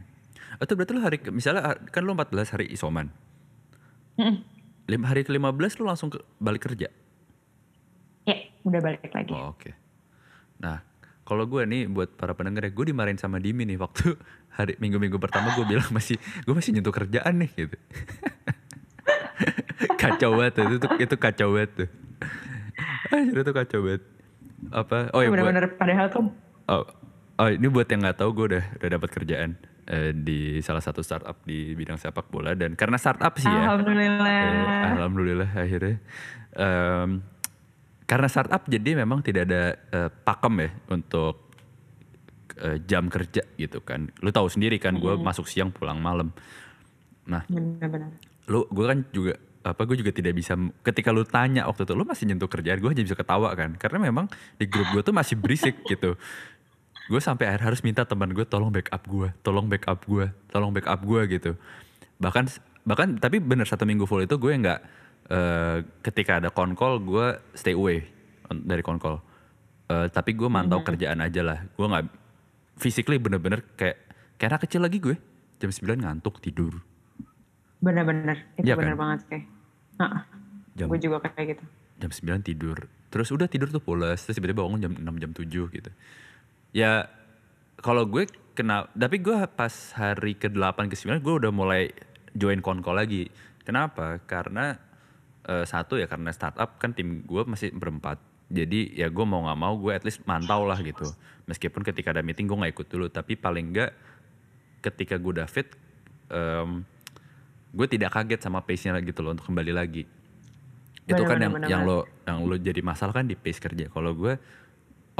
Speaker 1: Atau berarti lu hari misalnya har- kan lu 14 hari isoman. Lim, hari ke-15 lu langsung ke, balik kerja.
Speaker 2: Ya udah balik lagi.
Speaker 1: Oh, oke. Nah, kalau gue nih buat para pendengar ya, gue dimarahin sama Dimi nih waktu hari minggu-minggu pertama gue bilang masih gue masih nyentuh kerjaan nih gitu. kacau banget itu, tuh- itu kacau banget tuh. Anjir itu kacau banget. Apa? Oh ya buat,
Speaker 2: Bener-bener padahal tuh
Speaker 1: Oh, oh ini buat yang nggak tahu gue udah udah dapat kerjaan eh, di salah satu startup di bidang sepak bola dan karena startup sih ya.
Speaker 2: Alhamdulillah.
Speaker 1: eh, alhamdulillah akhirnya. Em, karena startup jadi memang tidak ada eh, pakem ya untuk eh, jam kerja gitu kan. Lu tahu sendiri kan gue masuk siang pulang malam. Nah,
Speaker 2: Bener-bener.
Speaker 1: lu gue kan juga apa gue juga tidak bisa ketika lu tanya waktu itu lu masih nyentuh kerjaan gue aja bisa ketawa kan karena memang di grup gue tuh masih berisik gitu gue sampai akhir harus minta teman gue tolong backup gue tolong backup gue tolong backup gue gitu bahkan bahkan tapi bener satu minggu full itu gue nggak eh, ketika ada konkol gue stay away dari konkol Eh, tapi gue mantau kerjaan aja lah gue nggak physically bener-bener kayak kayak anak kecil lagi gue jam 9 ngantuk tidur
Speaker 2: Bener-bener. Itu
Speaker 1: Iya
Speaker 2: bener
Speaker 1: kan?
Speaker 2: banget. Nah,
Speaker 1: jam
Speaker 2: gue juga kayak gitu.
Speaker 1: jam 9 tidur. Terus udah tidur tuh pulas, terus tiba-tiba bangun jam 6 jam 7 gitu. Ya kalau gue kena tapi gue pas hari ke-8 ke-9 gue udah mulai join konkol lagi. Kenapa? Karena eh, satu ya karena startup kan tim gue masih berempat. Jadi ya gue mau nggak mau gue at least mantau lah gitu. Meskipun ketika ada meeting gue nggak ikut dulu, tapi paling nggak ketika gue udah fit, em, gue tidak kaget sama pace-nya gitu loh untuk kembali lagi itu kan
Speaker 2: bener,
Speaker 1: yang
Speaker 2: bener,
Speaker 1: yang lo yang lo jadi masalah kan di pace kerja kalau gue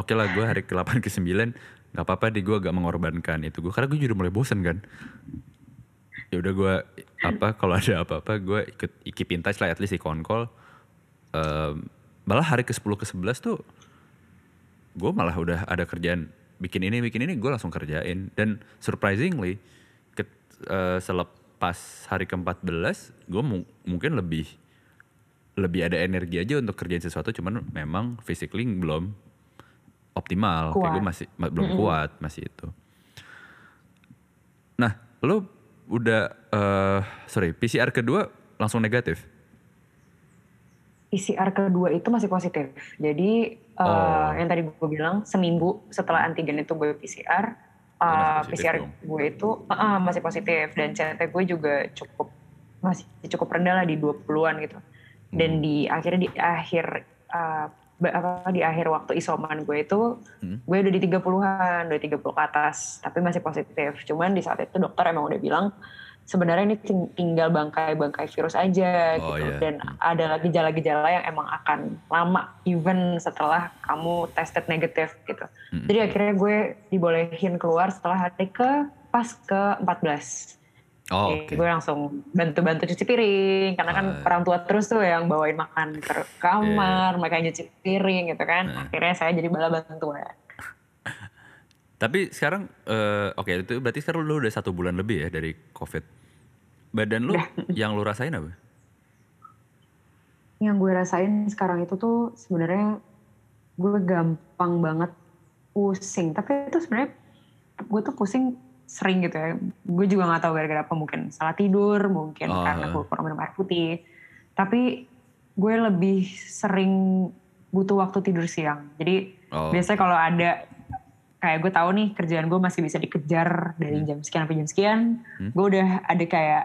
Speaker 1: oke lah gue hari ke-8 ke 9 nggak apa-apa di gue agak mengorbankan itu gue karena gue juga mulai bosen kan. Ya udah gue apa kalau ada apa-apa gue ikut keep lah at least di konkol Em, malah hari ke 10 ke 11 tuh gue malah udah ada kerjaan bikin ini bikin ini gue langsung kerjain. Dan surprisingly ke, eh, selepas hari ke-14 gue mu- mungkin lebih lebih ada energi aja untuk kerjain sesuatu cuman memang physically belum optimal kayak
Speaker 2: Kuat.
Speaker 1: gue masih ma- belum kuat masih itu nah lo udah eh sorry PCR kedua langsung negatif?
Speaker 2: PCR kedua itu masih positif. Jadi uh,
Speaker 1: Oh.
Speaker 2: yang tadi gue bilang seminggu setelah antigen itu gue PCR, uh, PCR
Speaker 1: dong.
Speaker 2: gue itu uh, uh, masih positif dan CT gue juga cukup masih cukup rendah lah di 20-an gitu. Dan
Speaker 1: Hmm.
Speaker 2: di akhirnya di akhir uh, apa di akhir waktu isoman gue itu
Speaker 1: Hmm.
Speaker 2: gue udah di 30-an, udah 30 ke atas, tapi masih positif. Cuman di saat itu dokter emang udah bilang sebenarnya ini ting- tinggal bangkai-bangkai virus aja
Speaker 1: Oh,
Speaker 2: gitu
Speaker 1: iya.
Speaker 2: dan ada gejala-gejala yang emang akan lama even setelah kamu tested negatif gitu.
Speaker 1: Hmm.
Speaker 2: Jadi akhirnya gue dibolehin keluar setelah hari ke pas ke 14.
Speaker 1: Oh, oke.
Speaker 2: Gue langsung bantu-bantu cuci piring karena kan
Speaker 1: Ah.
Speaker 2: orang tua terus tuh yang bawain makan ke kamar, mereka nyuci piring gitu kan.
Speaker 1: Nah.
Speaker 2: Akhirnya saya jadi bala bantuan.
Speaker 1: Tapi sekarang, eh, oke itu berarti sekarang lu udah satu bulan lebih ya dari COVID. Badan lu yang lu rasain apa?
Speaker 2: Yang gue rasain sekarang itu tuh sebenarnya gue gampang banget pusing. Tapi itu sebenarnya gue tuh pusing sering gitu ya. Gue juga nggak tahu gara-gara apa mungkin salah tidur, mungkin
Speaker 1: Oh.
Speaker 2: karena gue kurang minum air putih. Tapi gue lebih sering butuh waktu tidur siang. Jadi
Speaker 1: Oh,
Speaker 2: biasanya kalau ada kayak gue tahu nih kerjaan gue masih bisa dikejar dari jam sekian sampai jam sekian,
Speaker 1: Hmm.
Speaker 2: gue udah ada kayak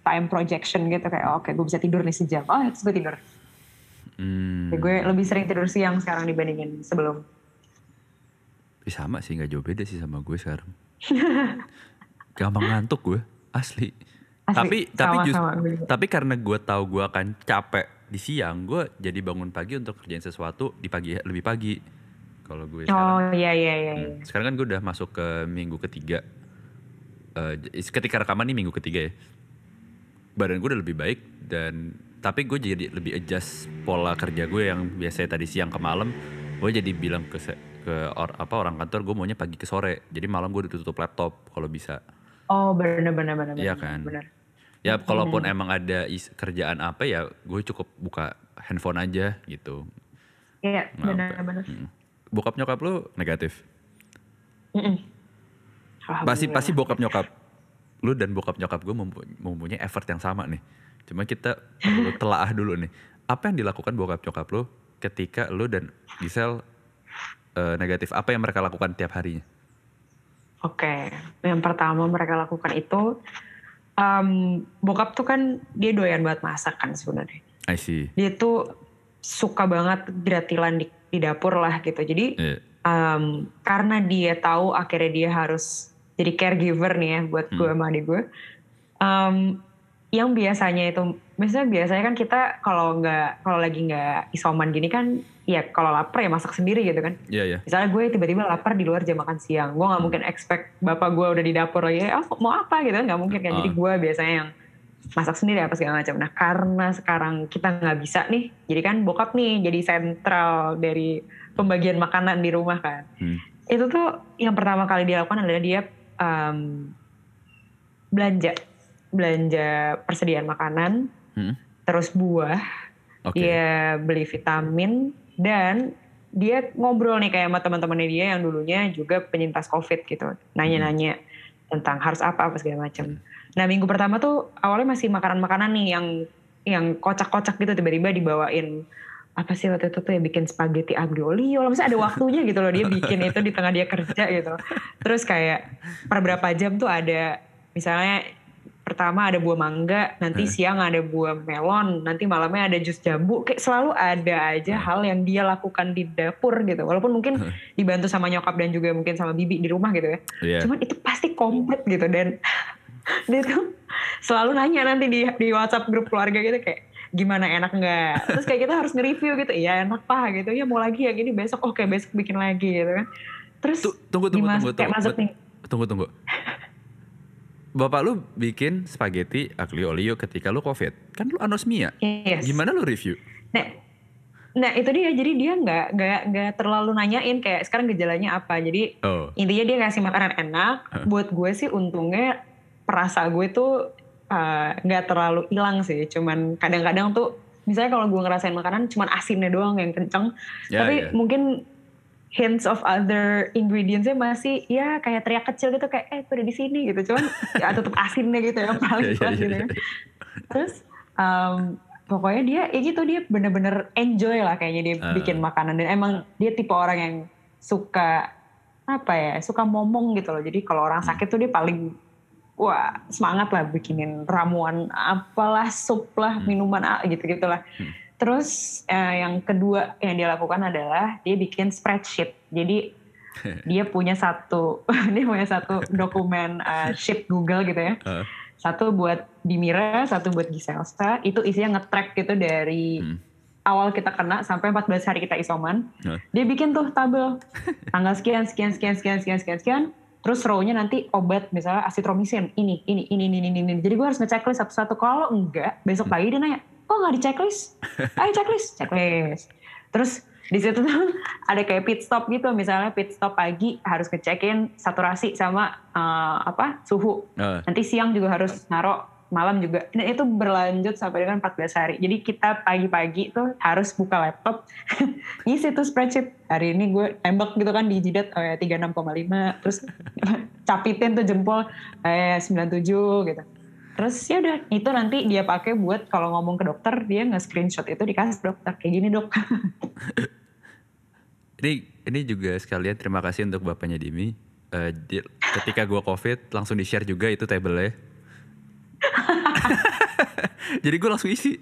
Speaker 2: time projection gitu kayak oh, oke gue bisa tidur nih sejam, oh terus gue tidur.
Speaker 1: hmm,
Speaker 2: Jadi gue lebih sering tidur siang sekarang dibandingin sebelum.
Speaker 1: Sama sih nggak jauh beda sih sama gue sekarang. Gampang ngantuk gue, asli.
Speaker 2: Asli,
Speaker 1: tapi tapi
Speaker 2: sama,
Speaker 1: just-
Speaker 2: sama
Speaker 1: tapi karena gue tahu gue akan capek di siang, gue jadi bangun pagi untuk kerjain sesuatu di pagi lebih pagi. Kalau gue sekarang,
Speaker 2: Oh iya iya iya. iya.
Speaker 1: hmm, sekarang kan gue udah masuk ke minggu ketiga. J- ketika rekaman nih minggu ketiga ya. Badan gue udah lebih baik dan tapi gue jadi lebih adjust pola kerja gue yang biasanya tadi siang ke malam. Gue jadi bilang ke ke or- apa orang kantor gue maunya pagi ke sore. Jadi malam gue udah tutup laptop kalau bisa.
Speaker 2: Oh benar benar benar.
Speaker 1: Iya kan?
Speaker 2: Benar.
Speaker 1: Ya kalaupun emang ada is- kerjaan apa ya gue cukup buka handphone aja gitu.
Speaker 2: Iya benar benar.
Speaker 1: Hmm. Bokap nyokap lu negatif.
Speaker 2: Mm-mm.
Speaker 1: Pasti
Speaker 2: Alhamdulillah.
Speaker 1: pasti bokap nyokap lu dan bokap nyokap gue mempunyai effort yang sama nih. Cuma kita perlu telaah dulu nih. Apa yang dilakukan bokap nyokap lu ketika lu dan Gisel eh, negatif? Apa yang mereka lakukan tiap harinya?
Speaker 2: Oke, yang pertama mereka lakukan itu, em, bokap tuh kan dia doyan banget masak kan sebenarnya.
Speaker 1: I see.
Speaker 2: Dia tuh suka banget gratilan di, di dapur lah gitu. Jadi
Speaker 1: Iya.
Speaker 2: em, karena dia tahu akhirnya dia harus jadi caregiver nih ya buat gue
Speaker 1: Hmm.
Speaker 2: sama adik gue. Em, yang biasanya itu, misalnya biasanya kan kita kalau nggak kalau lagi nggak isoman gini kan, ya kalau lapar ya masak sendiri gitu kan.
Speaker 1: Iya iya.
Speaker 2: Misalnya gue tiba-tiba lapar di luar jam makan siang, gue nggak mungkin expect bapak gue udah di dapur lagi, oh mau apa gitu kan nggak mungkin kan. Jadi
Speaker 1: Ah.
Speaker 2: gue biasanya yang masak sendiri apa segala macam. Nah karena sekarang kita nggak bisa nih, jadi kan bokap nih jadi sentral dari pembagian makanan di rumah kan.
Speaker 1: Hmm.
Speaker 2: Itu tuh yang pertama kali dia lakukan adalah dia em, belanja, belanja persediaan makanan,
Speaker 1: Hmm.
Speaker 2: terus buah,
Speaker 1: Oke.
Speaker 2: dia beli vitamin dan dia ngobrol nih kayak sama teman-temannya dia yang dulunya juga penyintas covid gitu nanya-nanya tentang harus apa apa segala macam nah minggu pertama tuh awalnya masih makanan-makanan nih yang yang kocak-kocak gitu tiba-tiba dibawain apa sih waktu itu tuh ya bikin spaghetti aglio olio maksudnya ada waktunya gitu loh dia bikin itu di tengah dia kerja gitu terus kayak per berapa jam tuh ada misalnya pertama ada buah mangga, nanti siang ada buah melon, nanti malamnya ada jus jambu. Kayak selalu ada aja hal yang dia lakukan di dapur gitu. Walaupun mungkin dibantu sama nyokap dan juga mungkin sama bibi di rumah gitu ya.
Speaker 1: Iya.
Speaker 2: Cuman itu pasti komplit gitu dan dia tuh selalu nanya nanti di di WhatsApp grup keluarga gitu kayak gimana enak nggak? Terus kayak kita harus nge-review gitu. Iya enak pak gitu. Ya mau lagi ya gini besok. Oke besok bikin lagi gitu kan. Terus
Speaker 1: Tu- tunggu tunggu tunggu
Speaker 2: kayak
Speaker 1: tunggu.
Speaker 2: masuk nih.
Speaker 1: Tunggu tunggu. Bapak lu bikin spaghetti aglio olio ketika lu covid. Kan lu anosmia.
Speaker 2: Yes.
Speaker 1: Gimana lu review?
Speaker 2: Nah, nah itu dia. Jadi dia nggak nggak nggak terlalu nanyain kayak sekarang gejalanya apa. Jadi
Speaker 1: Oh.
Speaker 2: intinya dia ngasih makanan enak. Buat gue sih untungnya perasa gue tuh uh, nggak terlalu hilang sih. Cuman kadang-kadang tuh misalnya kalau gue ngerasain makanan cuman asinnya doang yang kenceng.
Speaker 1: Ya,
Speaker 2: Tapi
Speaker 1: ya.
Speaker 2: mungkin hints of other ingredientsnya masih ya kayak teriak kecil gitu kayak eh udah di sini gitu. Cuman ya tetap asinnya gitu ya paling
Speaker 1: Iya, iya, iya,
Speaker 2: gitu ya. Terus um, pokoknya dia ya gitu dia bener-bener enjoy lah kayaknya dia
Speaker 1: Ah.
Speaker 2: bikin makanan dan emang dia tipe orang yang suka apa ya suka momong gitu loh jadi kalau orang
Speaker 1: Hmm.
Speaker 2: sakit tuh dia paling wah semangat lah bikinin ramuan apalah sup lah
Speaker 1: Hmm.
Speaker 2: minuman a- gitu gitulah
Speaker 1: Hmm.
Speaker 2: Terus eh, yang kedua yang dia lakukan adalah dia bikin spreadsheet jadi dia punya satu dia punya satu dokumen eh, sheet Google gitu ya
Speaker 1: Ah.
Speaker 2: satu buat Dimira, satu buat Giselsa, itu isinya nge-track gitu dari
Speaker 1: Hmm.
Speaker 2: awal kita kena sampai 14 hari kita isoman.
Speaker 1: Hah?
Speaker 2: Dia bikin tuh tabel, tanggal sekian, sekian, sekian, sekian, sekian, sekian, sekian, terus row-nya nanti obat, misalnya asitromisin, ini, ini, ini, ini, ini, ini. Jadi gue harus nge-checklist satu-satu. Kalau enggak, besok pagi dia nanya, kok nggak di-checklist? Ayo checklist, checklist. Terus di situ tuh ada kayak pit stop gitu, misalnya pit stop pagi harus ngecekin saturasi sama eh, apa suhu.
Speaker 1: Ah.
Speaker 2: Nanti siang juga harus naruh malam juga. Dan itu berlanjut sampai dengan 14 hari. Jadi kita pagi-pagi tuh harus buka laptop, ngisi tuh spreadsheet. Hari ini gue tembak gitu kan di jidat oh ya, 36,5, terus capitin tuh jempol eh 97 gitu. Terus ya udah itu nanti dia pakai buat kalau ngomong ke dokter dia nge-screenshot itu dikasih dokter kayak gini dok.
Speaker 1: Ini ini juga sekalian terima kasih untuk bapaknya Dimi. Eh, di- ketika gua covid langsung di share juga itu tabelnya. Jadi gue langsung isi.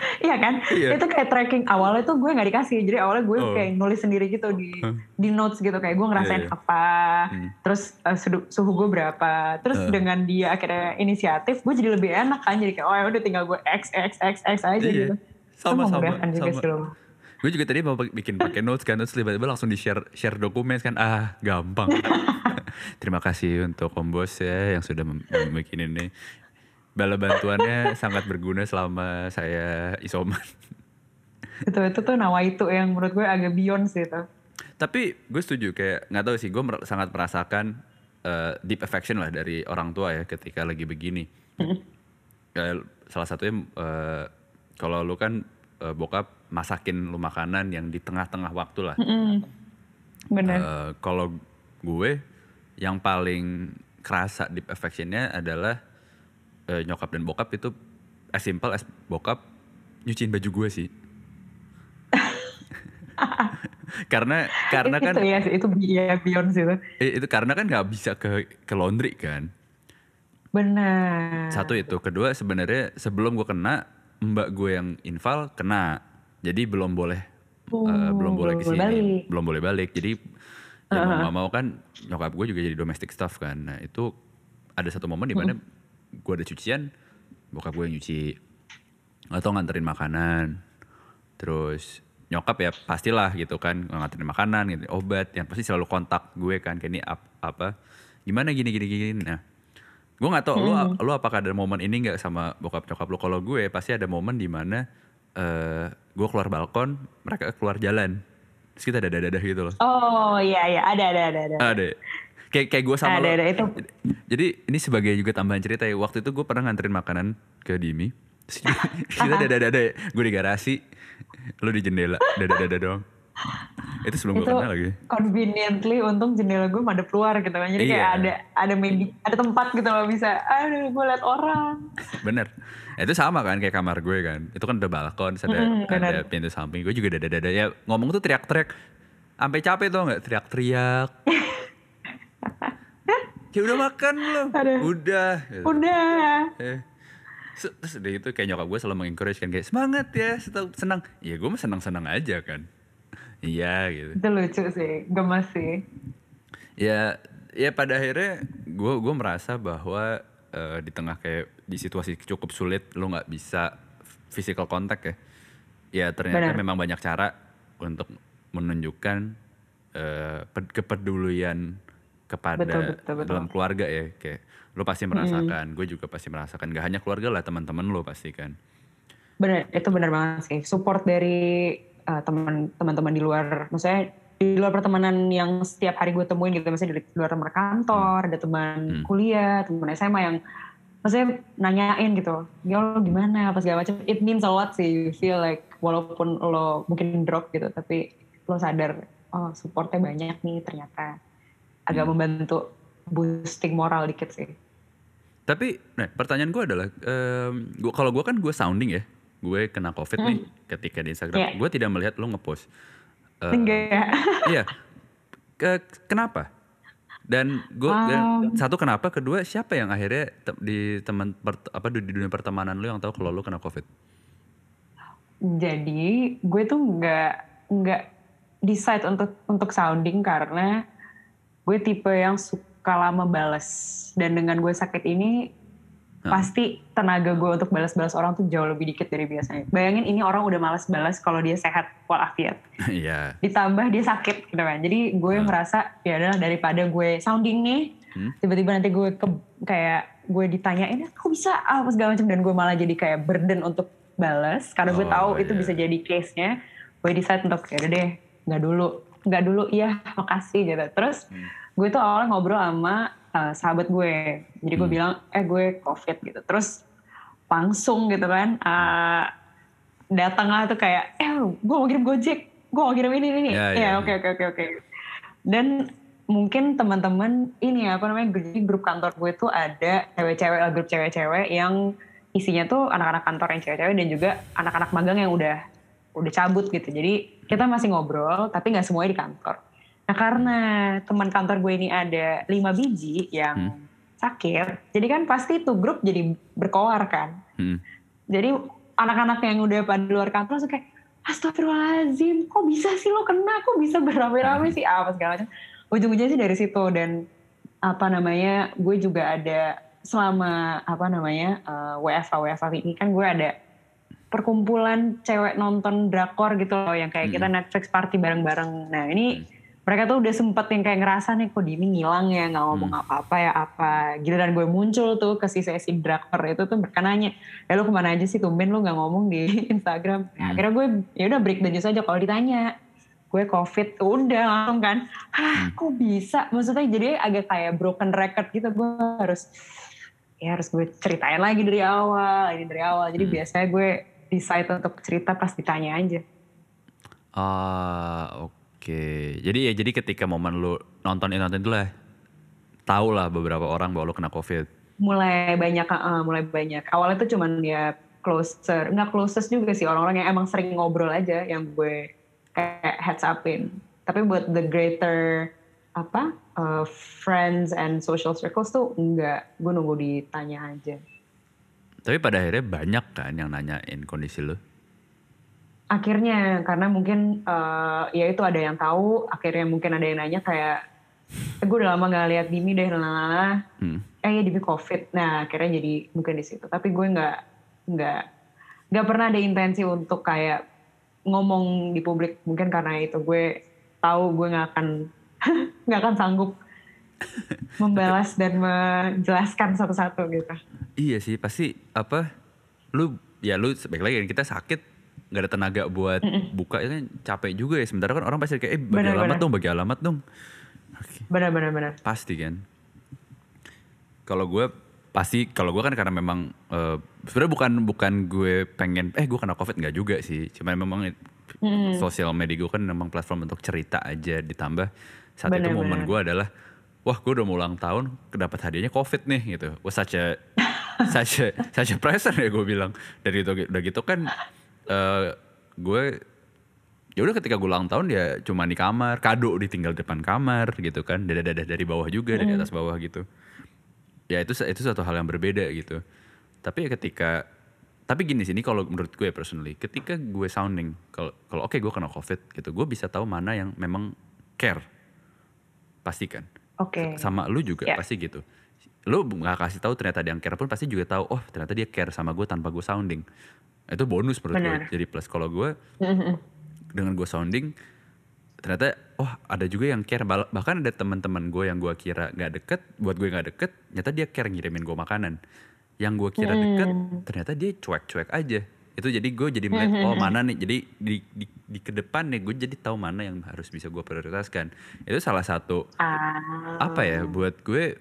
Speaker 2: Iya kan?
Speaker 1: Iya.
Speaker 2: Itu kayak tracking awalnya tuh gue nggak dikasih. Jadi awalnya gue
Speaker 1: Oh.
Speaker 2: kayak nulis sendiri gitu di di notes gitu kayak gue ngerasain
Speaker 1: Iya, iya.
Speaker 2: apa,
Speaker 1: Hmm.
Speaker 2: terus eh, suhu, suhu gue berapa. Terus
Speaker 1: Eh.
Speaker 2: dengan dia akhirnya inisiatif, gue jadi lebih enak kan. Jadi kayak oh ya udah tinggal gue x x x x aja
Speaker 1: Iya.
Speaker 2: gitu.
Speaker 1: Sama
Speaker 2: Itu
Speaker 1: sama
Speaker 2: memudahkan juga
Speaker 1: sama.
Speaker 2: lo.
Speaker 1: Gue juga tadi mau bikin pakai notes kan terus tiba-tiba langsung di share share dokumen kan ah gampang. Terima kasih untuk Om Bos ya yang sudah mem- bikin ini. Bala bantuannya sangat berguna selama saya isoman.
Speaker 2: Itu itu tuh nawa itu yang menurut gue agak beyond sih itu.
Speaker 1: Tapi gue setuju kayak nggak tahu sih gue mer- sangat merasakan eh, deep affection lah dari orang tua ya ketika lagi begini. Kayak salah satunya eh, kalau lu kan eh, bokap masakin lu makanan yang di tengah-tengah waktu lah.
Speaker 2: Bener.
Speaker 1: Eh, kalau gue yang paling kerasa deep affectionnya adalah eh, nyokap dan bokap itu as simple as bokap nyuciin baju gue sih. karena karena kan
Speaker 2: itu ya sih, itu ya beyond sih itu.
Speaker 1: eh, itu karena kan nggak bisa ke ke laundry kan.
Speaker 2: Benar.
Speaker 1: Satu itu, kedua sebenarnya sebelum gue kena mbak gue yang infal kena, jadi belum boleh eh,
Speaker 2: Oh,
Speaker 1: belum boleh ke sini, belum boleh balik. Jadi ya mau mau kan nyokap gue juga jadi domestic staff kan. Nah itu ada satu momen di mana gue ada cucian, bokap gue yang nyuci. Atau nganterin makanan, terus nyokap ya pastilah gitu kan nganterin makanan, gitu, obat, yang pasti selalu kontak gue kan kayak ini ap- apa, gimana gini gini gini. Nah gue nggak tahu lu lu apakah ada momen ini nggak sama bokap nyokap lu? Kalau gue pasti ada momen di mana eh gue keluar balkon mereka keluar jalan. Terus kita dadah dadah gitu loh.
Speaker 2: Oh iya iya. Ada ada ada ada.
Speaker 1: ada kayak kayak gue sama
Speaker 2: ada
Speaker 1: lo
Speaker 2: ada itu.
Speaker 1: jadi ini sebagai juga tambahan cerita ya waktu itu gue pernah nganterin makanan ke Dimi kita dadah dadah gue di garasi lu di jendela dadah dadah doang itu sebelum gue kenal lagi
Speaker 2: conveniently untung jendela gue madep keluar gitu kan jadi kayak
Speaker 1: Iya.
Speaker 2: ada ada medi ada tempat gitu loh bisa aduh gue liat orang
Speaker 1: Bener. Ya, itu sama kan kayak kamar gue kan. Itu kan ada balkon, ada,
Speaker 2: Mm,
Speaker 1: ada pintu samping. Gue juga dada-dada. Ya ngomong tuh teriak-teriak. Sampai capek tuh nggak teriak-teriak. ya udah makan belum?
Speaker 2: Aduh.
Speaker 1: Udah. gitu.
Speaker 2: udah
Speaker 1: Eh. Terus udah itu kayak nyokap gue selalu mengencourage kan kayak semangat ya, senang. Ya gue mah senang-senang aja kan. Iya gitu.
Speaker 2: itu lucu sih gemes sih
Speaker 1: ya ya pada akhirnya gue gue merasa bahwa eh, di tengah kayak di situasi cukup sulit lo nggak bisa physical contact ya ya ternyata
Speaker 2: Benar.
Speaker 1: memang banyak cara untuk menunjukkan pe- kepedulian kepada
Speaker 2: Betul, betul, betul.
Speaker 1: dalam keluarga ya kayak lo pasti merasakan gue juga pasti merasakan. Gak hanya keluarga lah teman-teman lo pasti kan.
Speaker 2: Bener itu bener banget sih. Support dari uh, teman teman-teman di luar maksudnya di luar pertemanan yang setiap hari gue temuin gitu misalnya di luar teman kantor ada teman
Speaker 1: Hmm.
Speaker 2: kuliah teman SMA yang maksudnya nanyain gitu ya lo gimana? apa segala macam. It means a lot sih you feel like walaupun lo mungkin drop gitu tapi lo sadar oh supportnya banyak nih ternyata agak
Speaker 1: Hmm.
Speaker 2: membantu boosting moral dikit sih
Speaker 1: Tapi, nah pertanyaan gue adalah, em, gua, kalau gue kan gue sounding ya, gue kena covid nih ketika di Instagram,
Speaker 2: Iya.
Speaker 1: gue tidak melihat lo ngepost. Eh,
Speaker 2: Enggak.
Speaker 1: iya, Ke- kenapa? Dan gue
Speaker 2: Um.
Speaker 1: satu kenapa, kedua siapa yang akhirnya te- di teman apa di dunia pertemanan lo yang tahu kalau lo kena covid?
Speaker 2: Jadi gue tuh nggak nggak decide untuk untuk sounding karena gue tipe yang suka lama balas dan dengan gue sakit ini
Speaker 1: Hah.
Speaker 2: pasti tenaga gue untuk balas-balas orang tuh jauh lebih dikit dari biasanya. Bayangin ini orang udah malas balas kalau dia sehat walafiat.
Speaker 1: Iya.
Speaker 2: Ditambah dia sakit gitu kan. Jadi gue
Speaker 1: Hmm.
Speaker 2: merasa ya adalah daripada gue sounding nih
Speaker 1: Hmm.
Speaker 2: tiba-tiba nanti gue ke, kayak gue ditanyain aku bisa apa segala macam dan gue malah jadi kayak burden untuk balas karena gue
Speaker 1: Oh,
Speaker 2: tahu itu
Speaker 1: iya.
Speaker 2: bisa jadi case nya gue decide untuk ya deh nggak dulu nggak dulu iya makasih gitu terus
Speaker 1: Hmm.
Speaker 2: gue tuh awalnya ngobrol sama uh, sahabat gue jadi gue
Speaker 1: Hmm.
Speaker 2: bilang eh gue covid gitu terus langsung gitu kan uh, datanglah tuh kayak eh gue mau kirim gojek gue mau kirim ini ini
Speaker 1: Ya, ya,
Speaker 2: ya
Speaker 1: ya.
Speaker 2: oke oke oke oke dan mungkin teman-teman ini apa namanya jadi grup kantor gue tuh ada cewek-cewek lah grup cewek-cewek yang isinya tuh anak-anak kantor yang cewek-cewek dan juga anak-anak magang yang udah udah cabut gitu jadi kita masih ngobrol tapi nggak semuanya di kantor nah karena teman kantor gue ini ada lima biji yang
Speaker 1: Hmm.
Speaker 2: sakit jadi kan pasti tuh grup jadi berkoar kan
Speaker 1: Hmm.
Speaker 2: jadi anak-anak yang udah pada luar kantor langsung kayak Astagfirullahaladzim, kok bisa sih lo kena? Kok bisa beramai-ramai sih? Apa segala macam. Ujung-ujungnya sih dari situ dan apa namanya, gue juga ada selama apa namanya eh, WFA WFA ini kan gue ada perkumpulan cewek nonton drakor gitu loh yang kayak kita Netflix party bareng-bareng. Nah ini mereka tuh udah sempet yang kayak ngerasa nih kok Dini ngilang ya nggak ngomong apa-apa ya apa. Giliran gue muncul tuh ke si sesi drakor itu tuh mereka nanya, eh lu ke mana aja sih tumben lu nggak ngomong di Instagram. Nah,
Speaker 1: Hmm.
Speaker 2: akhirnya gue ya udah break the news aja kalau ditanya gue covid udah langsung kan
Speaker 1: Hmm.
Speaker 2: hah kok bisa maksudnya jadi agak kayak broken record gitu gue harus ya harus gue ceritain lagi dari awal ini dari awal jadi
Speaker 1: Hmm.
Speaker 2: biasanya gue decide untuk cerita pas ditanya aja
Speaker 1: Ah, oke. Jadi ya jadi ketika momen lu nonton nonton itu lah, tahu lah beberapa orang bahwa lu kena covid.
Speaker 2: mulai banyak uh, mulai banyak awalnya tuh cuman ya closer nggak closest juga sih orang-orang yang emang sering ngobrol aja yang gue kayak heads upin tapi buat the greater apa uh, friends and social circles tuh enggak gue nunggu ditanya aja
Speaker 1: Tapi pada akhirnya banyak kan yang nanyain kondisi lu.
Speaker 2: akhirnya karena mungkin uh, ya itu ada yang tahu akhirnya mungkin ada yang nanya kayak eh, gue udah lama gak lihat Dimi deh lalala
Speaker 1: Hmm.
Speaker 2: eh ya Dimi covid nah akhirnya jadi mungkin di situ tapi gue nggak nggak nggak pernah ada intensi untuk kayak ngomong di publik mungkin karena itu gue tahu gue nggak akan nggak akan sanggup membalas dan menjelaskan satu-satu gitu.
Speaker 1: Iya sih pasti apa lu ya lu baik lagi kita sakit nggak ada tenaga buat buka itu kan capek juga ya. Sementara kan orang pasti kayak eh bagi
Speaker 2: Benar,
Speaker 1: alamat
Speaker 2: benar.
Speaker 1: dong bagi alamat dong. Oke,
Speaker 2: benar-benar benar
Speaker 1: pasti kan. Kalau gue pasti kalau gue kan karena memang eh, sebenarnya bukan bukan gue pengen eh gue kena covid nggak juga sih. Cuma memang
Speaker 2: Mm.
Speaker 1: sosial media gue kan memang platform untuk cerita aja ditambah. Saat itu
Speaker 2: Benar,
Speaker 1: momen
Speaker 2: benar.
Speaker 1: gue adalah wah gue udah mau ulang tahun dapat hadiahnya covid nih gitu. Wah such a such a such a present ya gue bilang. Dari itu udah gitu kan eh, gue ya udah ketika gue ulang tahun ya cuma di kamar kado ditinggal depan kamar gitu kan. Dadah dari bawah juga dari atas bawah gitu. Ya itu itu satu hal yang berbeda gitu. Tapi ya ketika tapi gini sih ini kalau menurut gue personally ketika gue sounding kalau kalau oke gue kena covid gitu gue bisa tahu mana yang memang care. Pasti
Speaker 2: oke.
Speaker 1: Sama lu juga
Speaker 2: Ya.
Speaker 1: pasti gitu. Lu nggak kasih tahu ternyata dia yang care pun pasti juga tahu oh ternyata dia care sama gue tanpa gue sounding. Itu bonus menurut gue jadi plus. Kalau gue dengan gue sounding ternyata oh ada juga yang care. Bah- bahkan ada teman-teman gue yang gue kira nggak deket buat gue nggak deket ternyata dia care ngirimin gue makanan. Yang gue kira deket ternyata dia cuek-cuek aja itu jadi gue jadi melihat oh mana nih? Jadi di, di, di ke depan nih gue jadi tahu mana yang harus bisa gue prioritaskan. Itu salah satu
Speaker 2: Ah.
Speaker 1: apa ya buat gue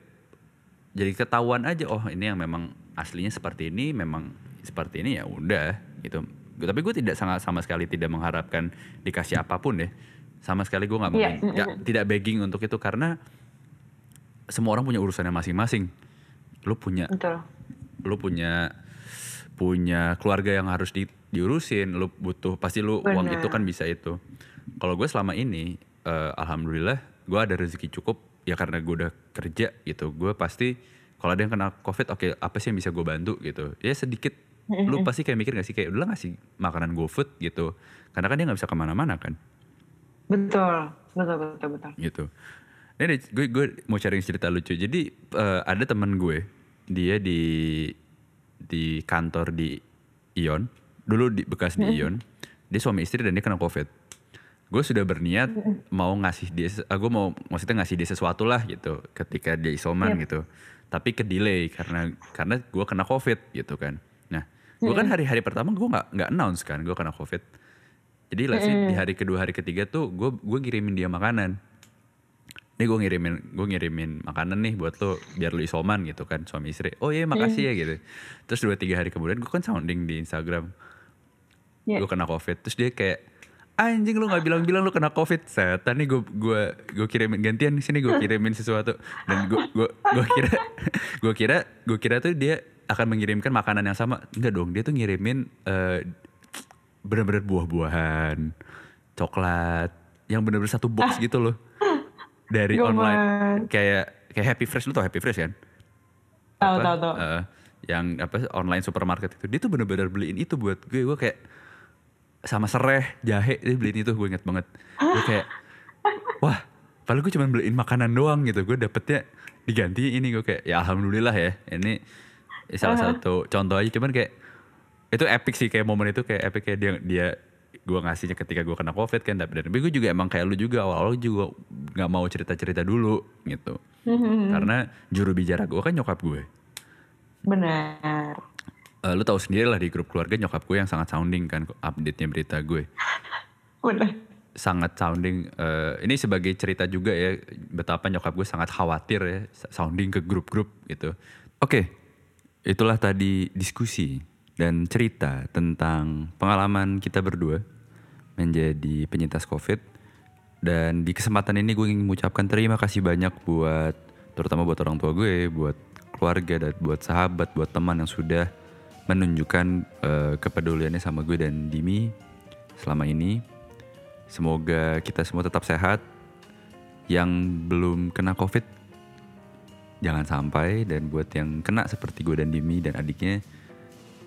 Speaker 1: jadi ketahuan aja oh ini yang memang aslinya seperti ini memang seperti ini ya udah gitu. Tapi gue tidak sangat sama sekali tidak mengharapkan dikasih apa pun ya sama sekali gue nggak
Speaker 2: Iya,
Speaker 1: mungkin nggak- tidak begging untuk itu karena semua orang punya urusannya masing-masing. Lu punya
Speaker 2: Betul.
Speaker 1: lu punya punya keluarga yang harus di, diurusin lu butuh pasti lu uang
Speaker 2: Benar.
Speaker 1: itu kan bisa itu kalau gue selama ini eh, alhamdulillah gue ada rezeki cukup ya karena gue udah kerja gitu gue pasti kalau ada yang kena covid oke apa sih yang bisa gue bantu gitu ya sedikit lu pasti kayak mikir gak sih kayak udah ngasih makanan GoFood gitu karena kan dia nggak bisa ke mana-mana kan
Speaker 2: Betul. Betul, betul, betul.
Speaker 1: gitu. Ini gue gue mau sharing cerita lucu. Jadi eh, ada teman gue, dia di di kantor di Ion, dulu di bekas di Ion. Dia suami istri dan dia kena covid. Gue sudah berniat mau ngasih dia, gue mau maksudnya ngasih dia sesuatu lah gitu, ketika dia isoman gitu. Tapi ke delay karena karena gue kena covid gitu kan. Nah, gue kan hari-hari pertama gue nggak nggak announce kan, gue kena covid. Jadi let's say di hari kedua hari ketiga tuh gue gue ngirimin dia makanan. Nih gue ngirimin gue ngirimin makanan nih buat lo biar lo isoman gitu kan suami istri. Oh iya makasih ya gitu. Terus dua tiga hari kemudian gue kan sounding di Instagram.
Speaker 2: Iya.
Speaker 1: Gue kena covid. Terus dia kayak anjing lu nggak bilang-bilang lu kena covid. Setan nih gue gue gue kirimin gantian di sini gue kirimin sesuatu dan gue gue gue kira gue kira gue kira tuh dia akan mengirimkan makanan yang sama. Enggak dong dia tuh ngirimin eh, bener-bener buah-buahan, coklat, yang bener-bener satu box gitu loh. Dari online kayak kayak Happy Fresh lu tau Happy Fresh kan?
Speaker 2: Tahu, tahu, tahu.
Speaker 1: Eh, yang apa online supermarket itu. Dia tuh bener-bener beliin itu buat gue. Gue kayak sama sereh, jahe dia beliin itu gue inget banget. Gue kayak wah, padahal gue cuma beliin makanan doang gitu. Gue dapetnya diganti ini gue kayak ya alhamdulillah ya. Ini salah satu contoh aja cuman kayak itu epic sih kayak momen itu kayak epic kayak dia dia gue ngasihnya ketika gue kena covid kan tapi dan gue juga emang kayak lu juga awal-awal juga nggak mau cerita-cerita dulu gitu. Karena juru bicara gue kan nyokap gue.
Speaker 2: Benar.
Speaker 1: Eh, lu tahu sendiri lah di grup keluarga nyokap gue yang sangat sounding kan update nya berita gue.
Speaker 2: Benar.
Speaker 1: sangat sounding eh, ini sebagai cerita juga ya betapa nyokap gue sangat khawatir ya sounding ke grup-grup gitu. Oke itulah tadi diskusi dan cerita tentang pengalaman kita berdua menjadi penyintas covid dan di kesempatan ini gue ingin mengucapkan terima kasih banyak buat terutama buat orang tua gue buat keluarga dan buat sahabat buat teman yang sudah menunjukkan eh, kepeduliannya sama gue dan Dimi selama ini Semoga kita semua tetap sehat. Yang belum kena COVID, jangan sampai. Dan buat yang kena seperti gue dan Dimi dan adiknya,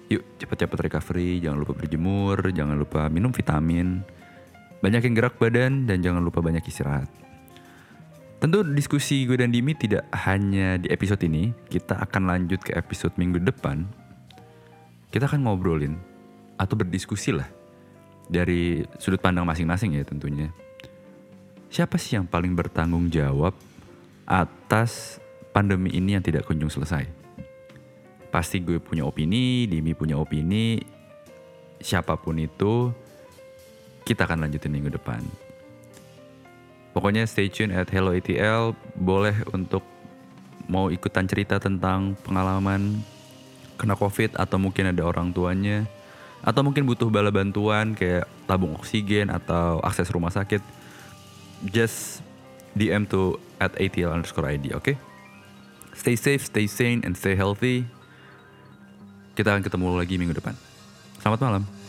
Speaker 1: yuk cepet-cepet recovery. Jangan lupa berjemur, jangan lupa minum vitamin. Banyak yang gerak badan dan jangan lupa banyak istirahat. Tentu diskusi gue dan Dimi tidak hanya di episode ini. Kita akan lanjut ke episode minggu depan. Kita akan ngobrolin atau berdiskusi lah dari sudut pandang masing-masing ya tentunya. Siapa sih yang paling bertanggung jawab atas pandemi ini yang tidak kunjung selesai? Pasti gue punya opini, Dimi punya opini, siapa pun itu kita akan lanjutin minggu depan. Pokoknya stay tune at Hello ATL, boleh untuk mau ikutan cerita tentang pengalaman kena covid atau mungkin ada orang tuanya. Atau mungkin butuh bala bantuan kayak tabung oksigen atau akses rumah sakit. Just DM to at ATL underscore ID oke? Stay safe stay sane and stay healthy kita akan ketemu lagi minggu depan. Selamat malam